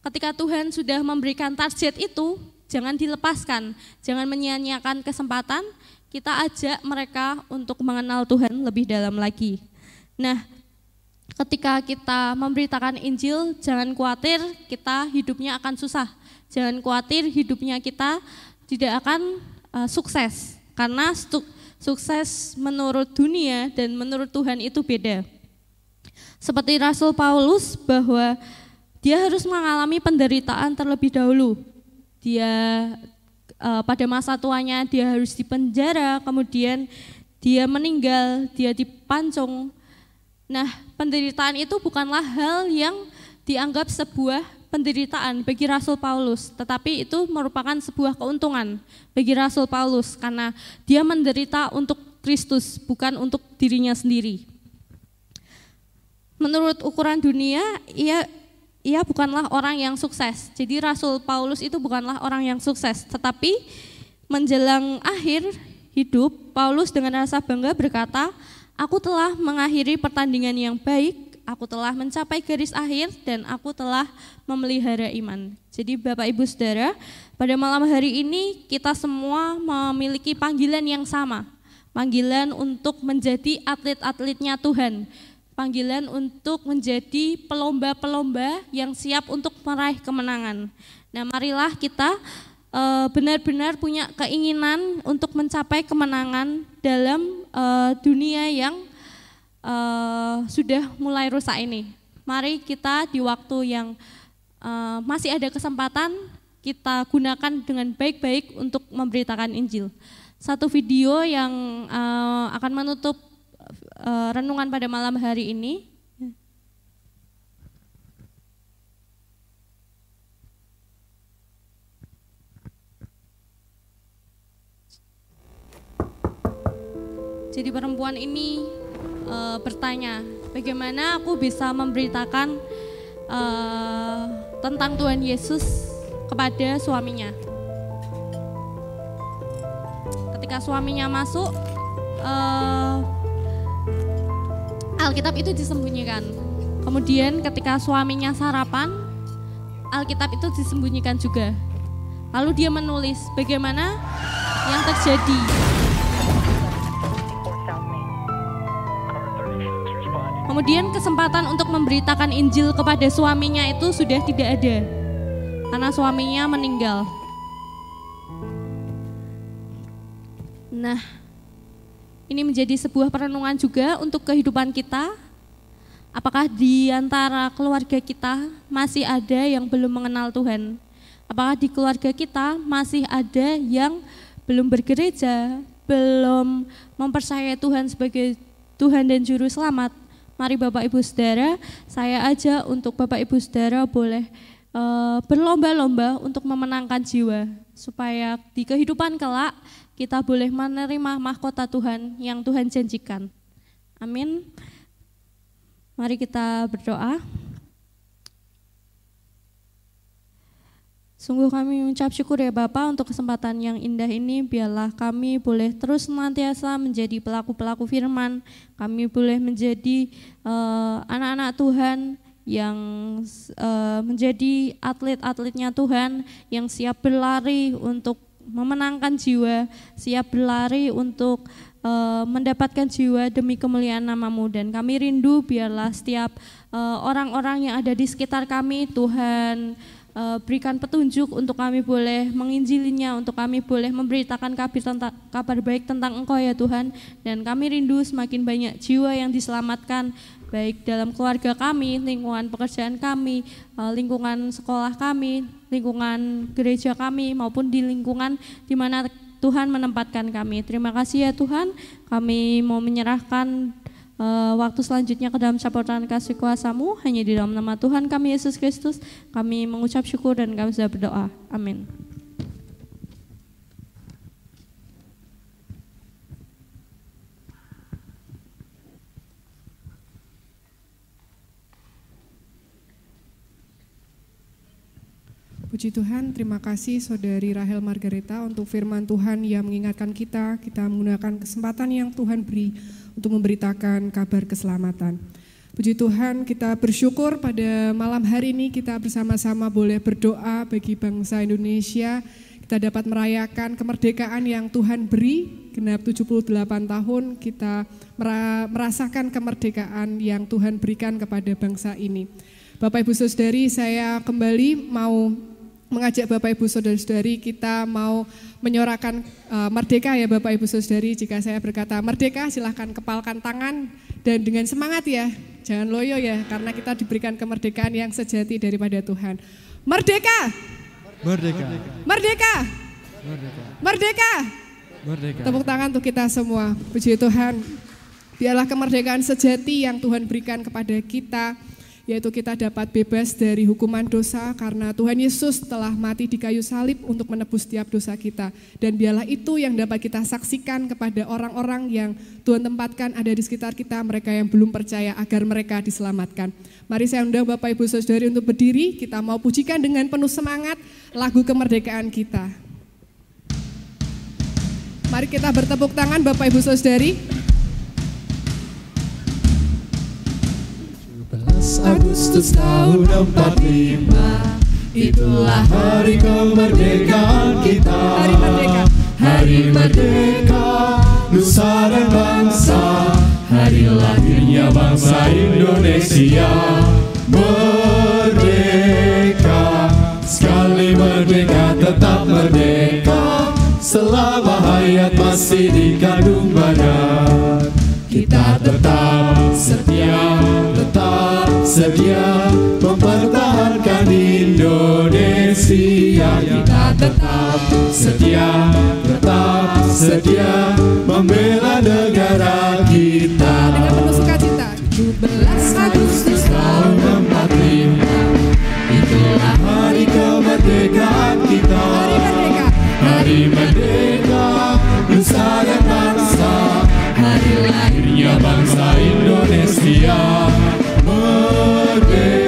Ketika Tuhan sudah memberikan target itu, jangan dilepaskan, jangan menyia-nyiakan kesempatan. Kita ajak mereka untuk mengenal Tuhan lebih dalam lagi. Nah, ketika kita memberitakan Injil, jangan khawatir kita hidupnya akan susah. Jangan khawatir hidupnya kita tidak akan uh, sukses karena sukses menurut dunia dan menurut Tuhan itu beda. Seperti Rasul Paulus bahwa dia harus mengalami penderitaan terlebih dahulu. Dia uh, pada masa tuanya dia harus dipenjara, kemudian dia meninggal, dia dipancung. Nah, penderitaan itu bukanlah hal yang dianggap sebuah penderitaan bagi Rasul Paulus, tetapi itu merupakan sebuah keuntungan bagi Rasul Paulus karena dia menderita untuk Kristus, bukan untuk dirinya sendiri. Menurut ukuran dunia, ia ia bukanlah orang yang sukses. Jadi Rasul Paulus itu bukanlah orang yang sukses, tetapi menjelang akhir hidup, Paulus dengan rasa bangga berkata, "Aku telah mengakhiri pertandingan yang baik, aku telah mencapai garis akhir dan aku telah memelihara iman. Jadi Bapak Ibu Saudara, pada malam hari ini kita semua memiliki panggilan yang sama. Panggilan untuk menjadi atlet-atletnya Tuhan. Panggilan untuk menjadi pelomba-pelomba yang siap untuk meraih kemenangan. Nah marilah kita eh, benar-benar punya keinginan untuk mencapai kemenangan dalam uh, dunia yang uh, sudah mulai rusak ini. Mari kita di waktu yang masih ada kesempatan kita gunakan dengan baik-baik untuk memberitakan Injil. Satu video yang akan menutup uh, renungan pada malam hari ini Jadi perempuan ini eh, bertanya, bagaimana aku bisa memberitakan eh, tentang Tuhan Yesus kepada suaminya. Ketika suaminya masuk, eh, Alkitab itu disembunyikan. Kemudian ketika suaminya sarapan, Alkitab itu disembunyikan juga. Lalu dia menulis bagaimana yang terjadi. Kemudian kesempatan untuk memberitakan Injil kepada suaminya itu sudah tidak ada. Karena suaminya meninggal. Nah, ini menjadi sebuah perenungan juga untuk kehidupan kita. Apakah di antara keluarga kita masih ada yang belum mengenal Tuhan? Apakah di keluarga kita masih ada yang belum bergereja, belum mempercayai Tuhan sebagai Tuhan dan Juru Selamat? Mari Bapak Ibu Saudara, saya aja untuk Bapak Ibu Saudara boleh uh, berlomba-lomba untuk memenangkan jiwa supaya di kehidupan kelak kita boleh menerima mahkota Tuhan yang Tuhan janjikan. Amin. Mari kita berdoa. Sungguh kami mengucap syukur ya Bapak untuk kesempatan yang indah ini. Biarlah kami boleh terus senantiasa menjadi pelaku-pelaku firman. Kami boleh menjadi uh, anak-anak Tuhan yang uh, menjadi atlet-atletnya Tuhan yang siap berlari untuk memenangkan jiwa, siap berlari untuk uh, mendapatkan jiwa demi kemuliaan namamu dan kami rindu biarlah setiap orang-orang uh, yang ada di sekitar kami Tuhan uh, berikan petunjuk untuk kami boleh menginjilinya, untuk kami boleh memberitakan kabar, tentang, kabar baik tentang Engkau ya Tuhan. Dan kami rindu semakin banyak jiwa yang diselamatkan, baik dalam keluarga kami, lingkungan pekerjaan kami, uh, lingkungan sekolah kami, lingkungan gereja kami, maupun di lingkungan di mana Tuhan menempatkan kami. Terima kasih ya Tuhan, kami mau menyerahkan uh, waktu selanjutnya ke dalam campur kasih kuasamu. Hanya di dalam nama Tuhan kami Yesus Kristus kami mengucap syukur dan kami sudah berdoa. Amin Puji Tuhan, terima kasih Saudari Rahel Margareta untuk firman Tuhan yang mengingatkan kita, kita menggunakan kesempatan yang Tuhan beri untuk memberitakan kabar keselamatan. Puji Tuhan, kita bersyukur pada malam hari ini kita bersama-sama boleh berdoa bagi bangsa Indonesia. Kita dapat merayakan kemerdekaan yang Tuhan beri, genap 78 tahun kita merasakan kemerdekaan yang Tuhan berikan kepada bangsa ini. Bapak Ibu Saudari, saya kembali mau mengajak Bapak Ibu Saudari-saudari kita mau menyorakan uh, merdeka ya Bapak Ibu Saudari. Jika saya berkata merdeka silahkan kepalkan tangan dan dengan semangat ya. Jangan loyo ya karena kita diberikan kemerdekaan yang sejati daripada Tuhan. Merdeka! Merdeka! Merdeka! Merdeka! Merdeka! Merdeka! Tepuk tangan untuk kita semua. Puji Tuhan. Biarlah kemerdekaan sejati yang Tuhan berikan kepada kita yaitu kita dapat bebas dari hukuman dosa karena Tuhan Yesus telah mati di kayu salib untuk menebus setiap dosa kita. Dan biarlah itu yang dapat kita saksikan kepada orang-orang yang Tuhan tempatkan ada di sekitar kita, mereka yang belum percaya agar mereka diselamatkan. Mari saya undang Bapak Ibu Saudari untuk berdiri, kita mau pujikan dengan penuh semangat lagu kemerdekaan kita. Mari kita bertepuk tangan Bapak Ibu Saudari. Agustus tahun 45 Itulah hari kemerdekaan kita. Hari merdeka. Hari merdeka. Nusa dan bangsa. Hari lahirnya bangsa Indonesia. Merdeka. Sekali merdeka tetap merdeka. Selama hayat masih dikandung badan. Kita tetap setia sedia mempertahankan Indonesia. Kita tetap setia tetap sedia membela negara kita. Dengan penuh sukacita. 17 Agustus tahun 45 itulah hari kemerdekaan kita. Hari merdeka. Hari merdeka nusa dan bangsa. Hari Hingga bangsa Indonesia merdeka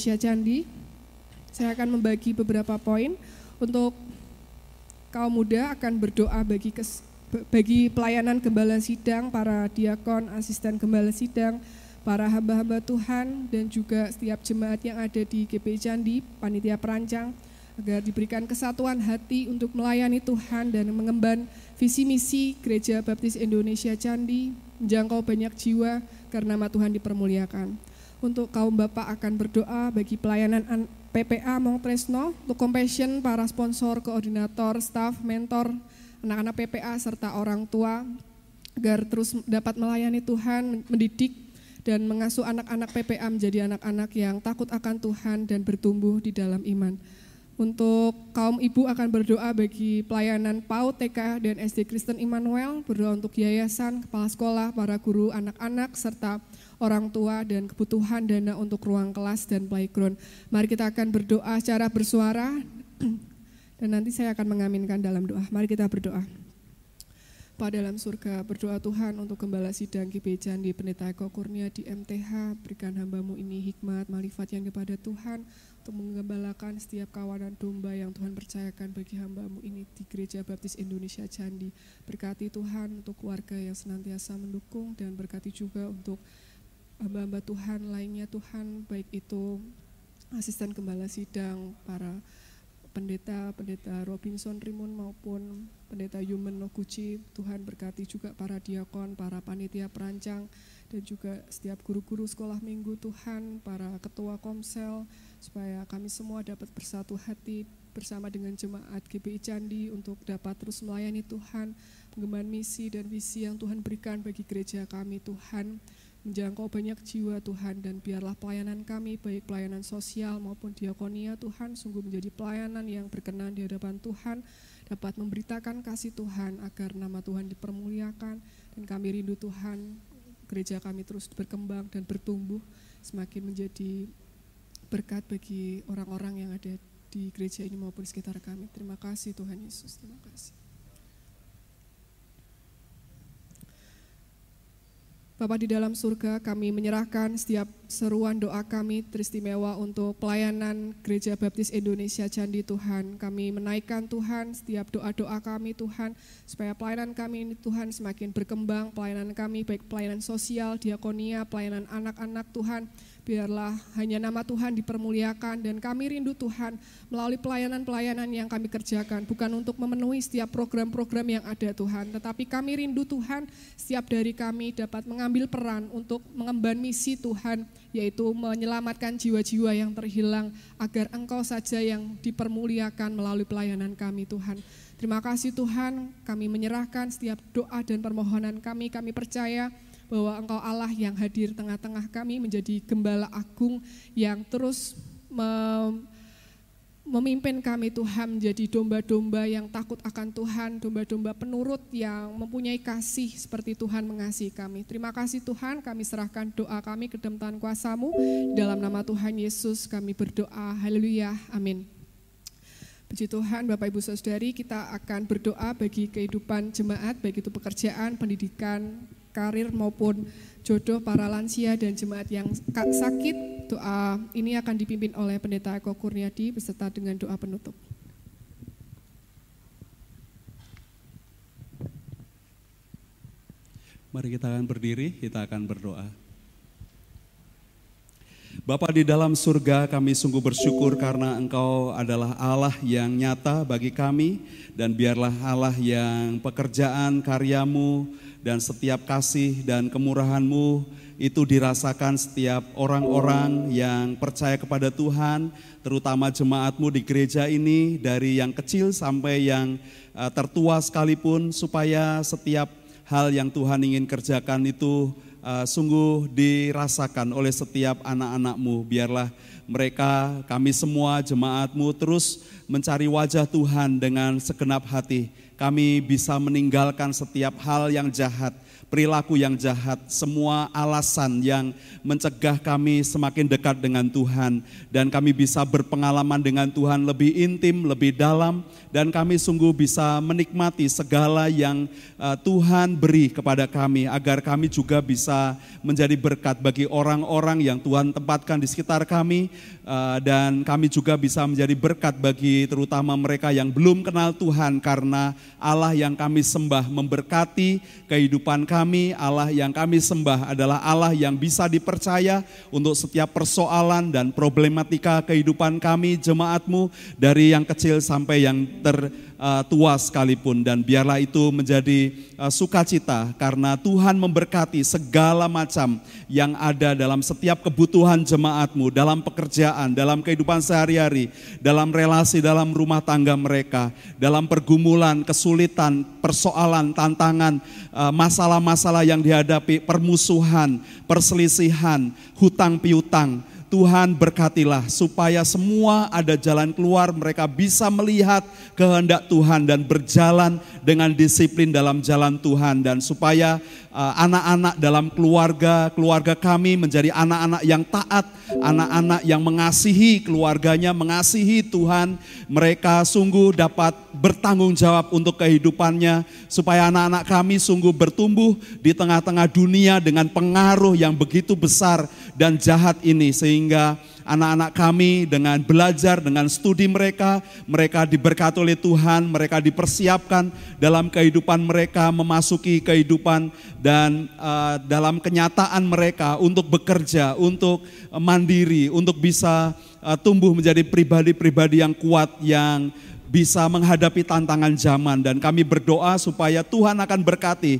Indonesia Candi. Saya akan membagi beberapa poin untuk kaum muda akan berdoa bagi kes- bagi pelayanan gembala sidang, para diakon, asisten gembala sidang, para hamba-hamba Tuhan dan juga setiap jemaat yang ada di GPI Candi, panitia perancang agar diberikan kesatuan hati untuk melayani Tuhan dan mengemban visi misi Gereja Baptis Indonesia Candi, menjangkau banyak jiwa karena nama Tuhan dipermuliakan. Untuk kaum bapak akan berdoa bagi pelayanan an- PPA Mongtresno, untuk compassion para sponsor, koordinator, staff, mentor, anak-anak PPA serta orang tua agar terus dapat melayani Tuhan, mendidik dan mengasuh anak-anak PPA menjadi anak-anak yang takut akan Tuhan dan bertumbuh di dalam iman. Untuk kaum ibu akan berdoa bagi pelayanan PAUD, TK, dan SD Kristen Immanuel, berdoa untuk yayasan, kepala sekolah, para guru, anak-anak, serta orang tua dan kebutuhan dana untuk ruang kelas dan playground. Mari kita akan berdoa secara bersuara dan nanti saya akan mengaminkan dalam doa. Mari kita berdoa. Pak dalam surga, berdoa Tuhan untuk gembala sidang GP Candi Pendeta Eko Kurnia di MTH, berikan hambamu ini hikmat, malifat yang kepada Tuhan, untuk menggembalakan setiap kawanan domba yang Tuhan percayakan bagi hambamu ini di Gereja Baptis Indonesia Candi. Berkati Tuhan untuk keluarga yang senantiasa mendukung dan berkati juga untuk hamba-hamba Tuhan lainnya Tuhan, baik itu asisten gembala sidang, para pendeta, pendeta Robinson Rimun maupun pendeta Yumen Noguchi, Tuhan berkati juga para diakon, para panitia perancang, dan juga setiap guru-guru sekolah minggu Tuhan, para ketua komsel, supaya kami semua dapat bersatu hati bersama dengan jemaat GBI Candi untuk dapat terus melayani Tuhan, pengembangan misi dan visi yang Tuhan berikan bagi gereja kami Tuhan, menjangkau banyak jiwa Tuhan dan biarlah pelayanan kami baik pelayanan sosial maupun diakonia Tuhan sungguh menjadi pelayanan yang berkenan di hadapan Tuhan dapat memberitakan kasih Tuhan agar nama Tuhan dipermuliakan dan kami rindu Tuhan gereja kami terus berkembang dan bertumbuh semakin menjadi berkat bagi orang-orang yang ada di gereja ini maupun sekitar kami. Terima kasih Tuhan Yesus. Terima kasih. Bapak di dalam surga, kami menyerahkan setiap seruan doa kami teristimewa untuk pelayanan Gereja Baptis Indonesia Candi Tuhan. Kami menaikkan Tuhan setiap doa-doa kami Tuhan, supaya pelayanan kami ini Tuhan semakin berkembang, pelayanan kami baik pelayanan sosial, diakonia, pelayanan anak-anak Tuhan, biarlah hanya nama Tuhan dipermuliakan dan kami rindu Tuhan melalui pelayanan-pelayanan yang kami kerjakan bukan untuk memenuhi setiap program-program yang ada Tuhan. Tetapi kami rindu Tuhan setiap dari kami dapat mengambil peran untuk mengemban misi Tuhan yaitu menyelamatkan jiwa-jiwa yang terhilang agar Engkau saja yang dipermuliakan melalui pelayanan kami Tuhan. Terima kasih Tuhan, kami menyerahkan setiap doa dan permohonan kami, kami percaya bahwa Engkau Allah yang hadir tengah-tengah kami menjadi gembala agung yang terus memimpin kami Tuhan menjadi domba-domba yang takut akan Tuhan, domba-domba penurut yang mempunyai kasih seperti Tuhan mengasihi kami. Terima kasih Tuhan, kami serahkan doa kami ke dalam kuasamu. Dalam nama Tuhan Yesus kami berdoa, haleluya, amin. Puji Tuhan, Bapak Ibu Saudari, kita akan berdoa bagi kehidupan jemaat, baik itu pekerjaan, pendidikan, karir maupun jodoh para lansia dan jemaat yang sakit. Doa ini akan dipimpin oleh Pendeta Eko Kurniadi beserta dengan doa penutup. Mari kita akan berdiri, kita akan berdoa. Bapa di dalam surga kami sungguh bersyukur karena Engkau adalah Allah yang nyata bagi kami dan biarlah Allah yang pekerjaan karyamu dan setiap kasih dan kemurahanmu itu dirasakan setiap orang-orang yang percaya kepada Tuhan, terutama jemaatmu di gereja ini dari yang kecil sampai yang uh, tertua sekalipun supaya setiap hal yang Tuhan ingin kerjakan itu uh, sungguh dirasakan oleh setiap anak-anakmu. Biarlah mereka, kami semua jemaatmu terus mencari wajah Tuhan dengan segenap hati kami bisa meninggalkan setiap hal yang jahat, perilaku yang jahat, semua alasan yang mencegah kami semakin dekat dengan Tuhan, dan kami bisa berpengalaman dengan Tuhan lebih intim, lebih dalam, dan kami sungguh bisa menikmati segala yang uh, Tuhan beri kepada kami, agar kami juga bisa menjadi berkat bagi orang-orang yang Tuhan tempatkan di sekitar kami, uh, dan kami juga bisa menjadi berkat bagi terutama mereka yang belum kenal Tuhan, karena Allah yang kami sembah memberkati kehidupan kami, Allah yang kami sembah adalah Allah yang bisa dipercaya untuk setiap persoalan dan problematika kehidupan kami, jemaatmu, dari yang kecil sampai yang tertua sekalipun. Dan biarlah itu menjadi uh, sukacita karena Tuhan memberkati segala macam yang ada dalam setiap kebutuhan jemaatmu, dalam pekerjaan, dalam kehidupan sehari-hari, dalam relasi, dalam rumah tangga mereka, dalam pergumulan, kesulitan, persoalan, tantangan, uh, masalah-masalah yang dihadapi, permusuhan, perselisihan, hutang piutang, Tuhan berkatilah supaya semua ada jalan keluar, mereka bisa melihat kehendak Tuhan dan berjalan dengan disiplin dalam jalan Tuhan dan supaya uh, anak-anak dalam keluarga keluarga kami menjadi anak-anak yang taat, anak-anak yang mengasihi keluarganya, mengasihi Tuhan. Mereka sungguh dapat bertanggung jawab untuk kehidupannya supaya anak-anak kami sungguh bertumbuh di tengah-tengah dunia dengan pengaruh yang begitu besar dan jahat ini sehingga anak-anak kami dengan belajar, dengan studi mereka, mereka diberkati oleh Tuhan, mereka dipersiapkan dalam kehidupan mereka, memasuki kehidupan dan uh, dalam kenyataan mereka untuk bekerja, untuk mandiri, untuk bisa uh, tumbuh menjadi pribadi-pribadi yang kuat, yang bisa menghadapi tantangan zaman. Dan kami berdoa supaya Tuhan akan berkati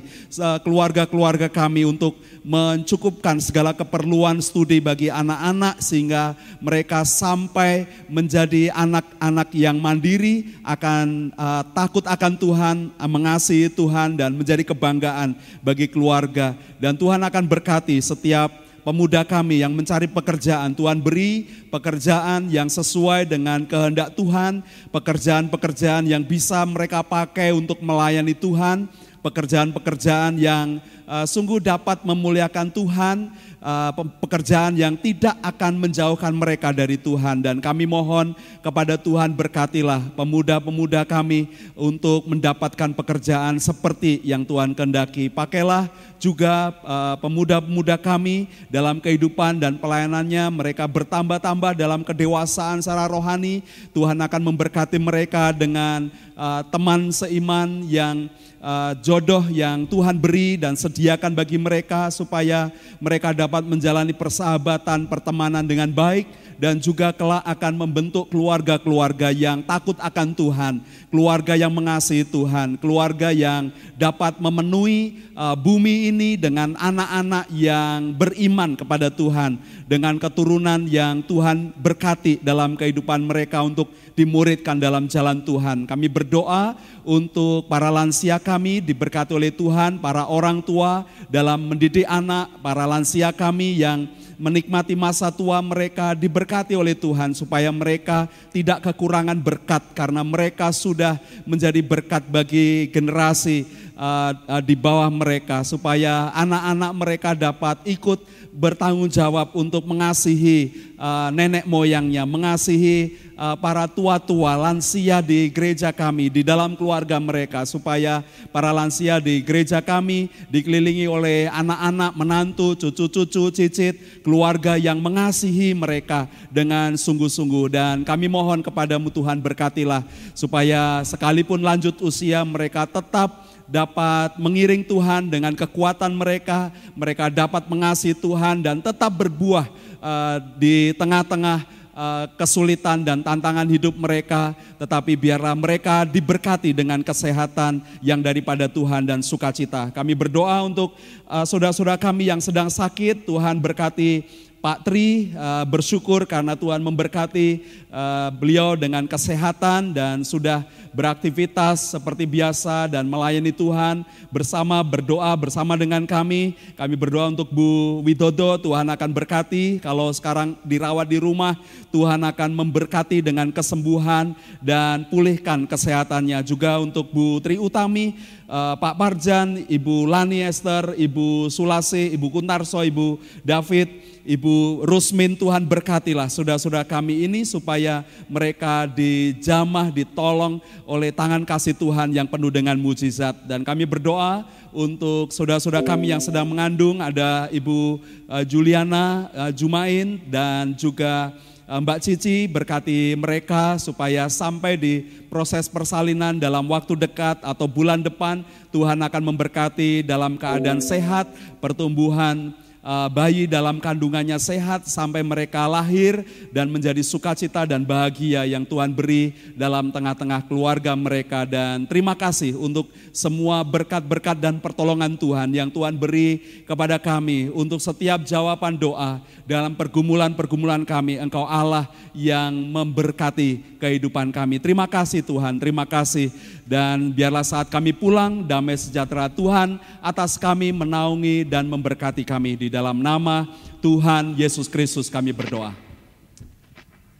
keluarga-keluarga kami untuk mencukupkan segala keperluan studi bagi anak-anak sehingga mereka sampai menjadi anak-anak yang mandiri akan uh, takut akan Tuhan, uh, mengasihi Tuhan dan menjadi kebanggaan bagi keluarga. Dan Tuhan akan berkati setiap pemuda kami yang mencari pekerjaan. Tuhan beri pekerjaan yang sesuai dengan kehendak Tuhan, pekerjaan-pekerjaan yang bisa mereka pakai untuk melayani Tuhan, pekerjaan-pekerjaan yang uh, sungguh dapat memuliakan Tuhan, uh, pekerjaan yang tidak akan menjauhkan mereka dari Tuhan dan kami mohon kepada Tuhan berkatilah pemuda-pemuda kami untuk mendapatkan pekerjaan seperti yang Tuhan kehendaki. Pakailah juga uh, pemuda-pemuda kami dalam kehidupan dan pelayanannya mereka bertambah-tambah dalam kedewasaan secara rohani. Tuhan akan memberkati mereka dengan uh, teman seiman yang uh, jodoh yang Tuhan beri dan sediakan bagi mereka supaya mereka dapat menjalani persahabatan, pertemanan dengan baik dan juga kelak akan membentuk keluarga-keluarga yang takut akan Tuhan, keluarga yang mengasihi Tuhan, keluarga yang dapat memenuhi uh, bumi ini dengan anak-anak yang beriman kepada Tuhan, dengan keturunan yang Tuhan berkati dalam kehidupan mereka untuk dimuridkan dalam jalan Tuhan. Kami berdoa untuk para lansia kami diberkati oleh Tuhan, para orang tua dalam mendidik anak, para lansia kami yang menikmati masa tua mereka diberkati oleh Tuhan supaya mereka tidak kekurangan berkat karena mereka sudah menjadi berkat bagi generasi uh, uh, di bawah mereka supaya anak-anak mereka dapat ikut bertanggung jawab untuk mengasihi uh, nenek moyangnya, mengasihi uh, para tua-tua lansia di gereja kami, di dalam keluarga mereka, supaya para lansia di gereja kami dikelilingi oleh anak-anak, menantu, cucu-cucu, cicit, keluarga yang mengasihi mereka dengan sungguh-sungguh. Dan kami mohon kepadamu Tuhan berkatilah, supaya sekalipun lanjut usia mereka tetap dapat mengiring Tuhan dengan kekuatan mereka, mereka dapat mengasihi Tuhan dan tetap berbuah uh, di tengah-tengah uh, kesulitan dan tantangan hidup mereka, tetapi biarlah mereka diberkati dengan kesehatan yang daripada Tuhan dan sukacita. Kami berdoa untuk uh, saudara-saudara kami yang sedang sakit, Tuhan berkati Pak Tri uh, bersyukur karena Tuhan memberkati uh, beliau dengan kesehatan dan sudah beraktivitas seperti biasa dan melayani Tuhan bersama berdoa bersama dengan kami. Kami berdoa untuk Bu Widodo, Tuhan akan berkati. Kalau sekarang dirawat di rumah, Tuhan akan memberkati dengan kesembuhan dan pulihkan kesehatannya. Juga untuk Bu Tri Utami, uh, Pak Parjan, Ibu Lani Esther, Ibu Sulase, Ibu Kuntarso, Ibu David, Ibu Rusmin Tuhan berkatilah saudara-saudara kami ini supaya mereka dijamah, ditolong oleh tangan kasih Tuhan yang penuh dengan mujizat. Dan kami berdoa untuk saudara-saudara kami yang sedang mengandung, ada Ibu eh, Juliana eh, Jumain dan juga eh, Mbak Cici berkati mereka supaya sampai di proses persalinan dalam waktu dekat atau bulan depan Tuhan akan memberkati dalam keadaan sehat, pertumbuhan Eh, bayi dalam kandungannya sehat sampai mereka lahir dan menjadi sukacita dan bahagia yang Tuhan beri dalam tengah-tengah keluarga mereka. Dan terima kasih untuk semua berkat-berkat dan pertolongan Tuhan yang Tuhan beri kepada kami untuk setiap jawaban doa dalam pergumulan-pergumulan kami. Engkau Allah yang memberkati kehidupan kami. Terima kasih Tuhan, terima kasih. Dan biarlah saat kami pulang damai sejahtera Tuhan atas kami menaungi dan memberkati kami di dalam nama Tuhan Yesus Kristus kami berdoa.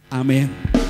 Amin.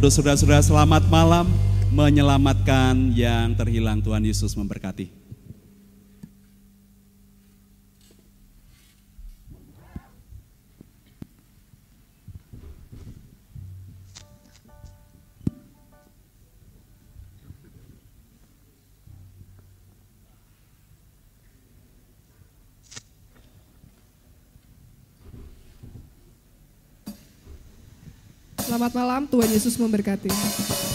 Teduh saudara-saudara selamat malam menyelamatkan yang terhilang Tuhan Yesus memberkati. Selamat malam, Tuhan Yesus memberkati.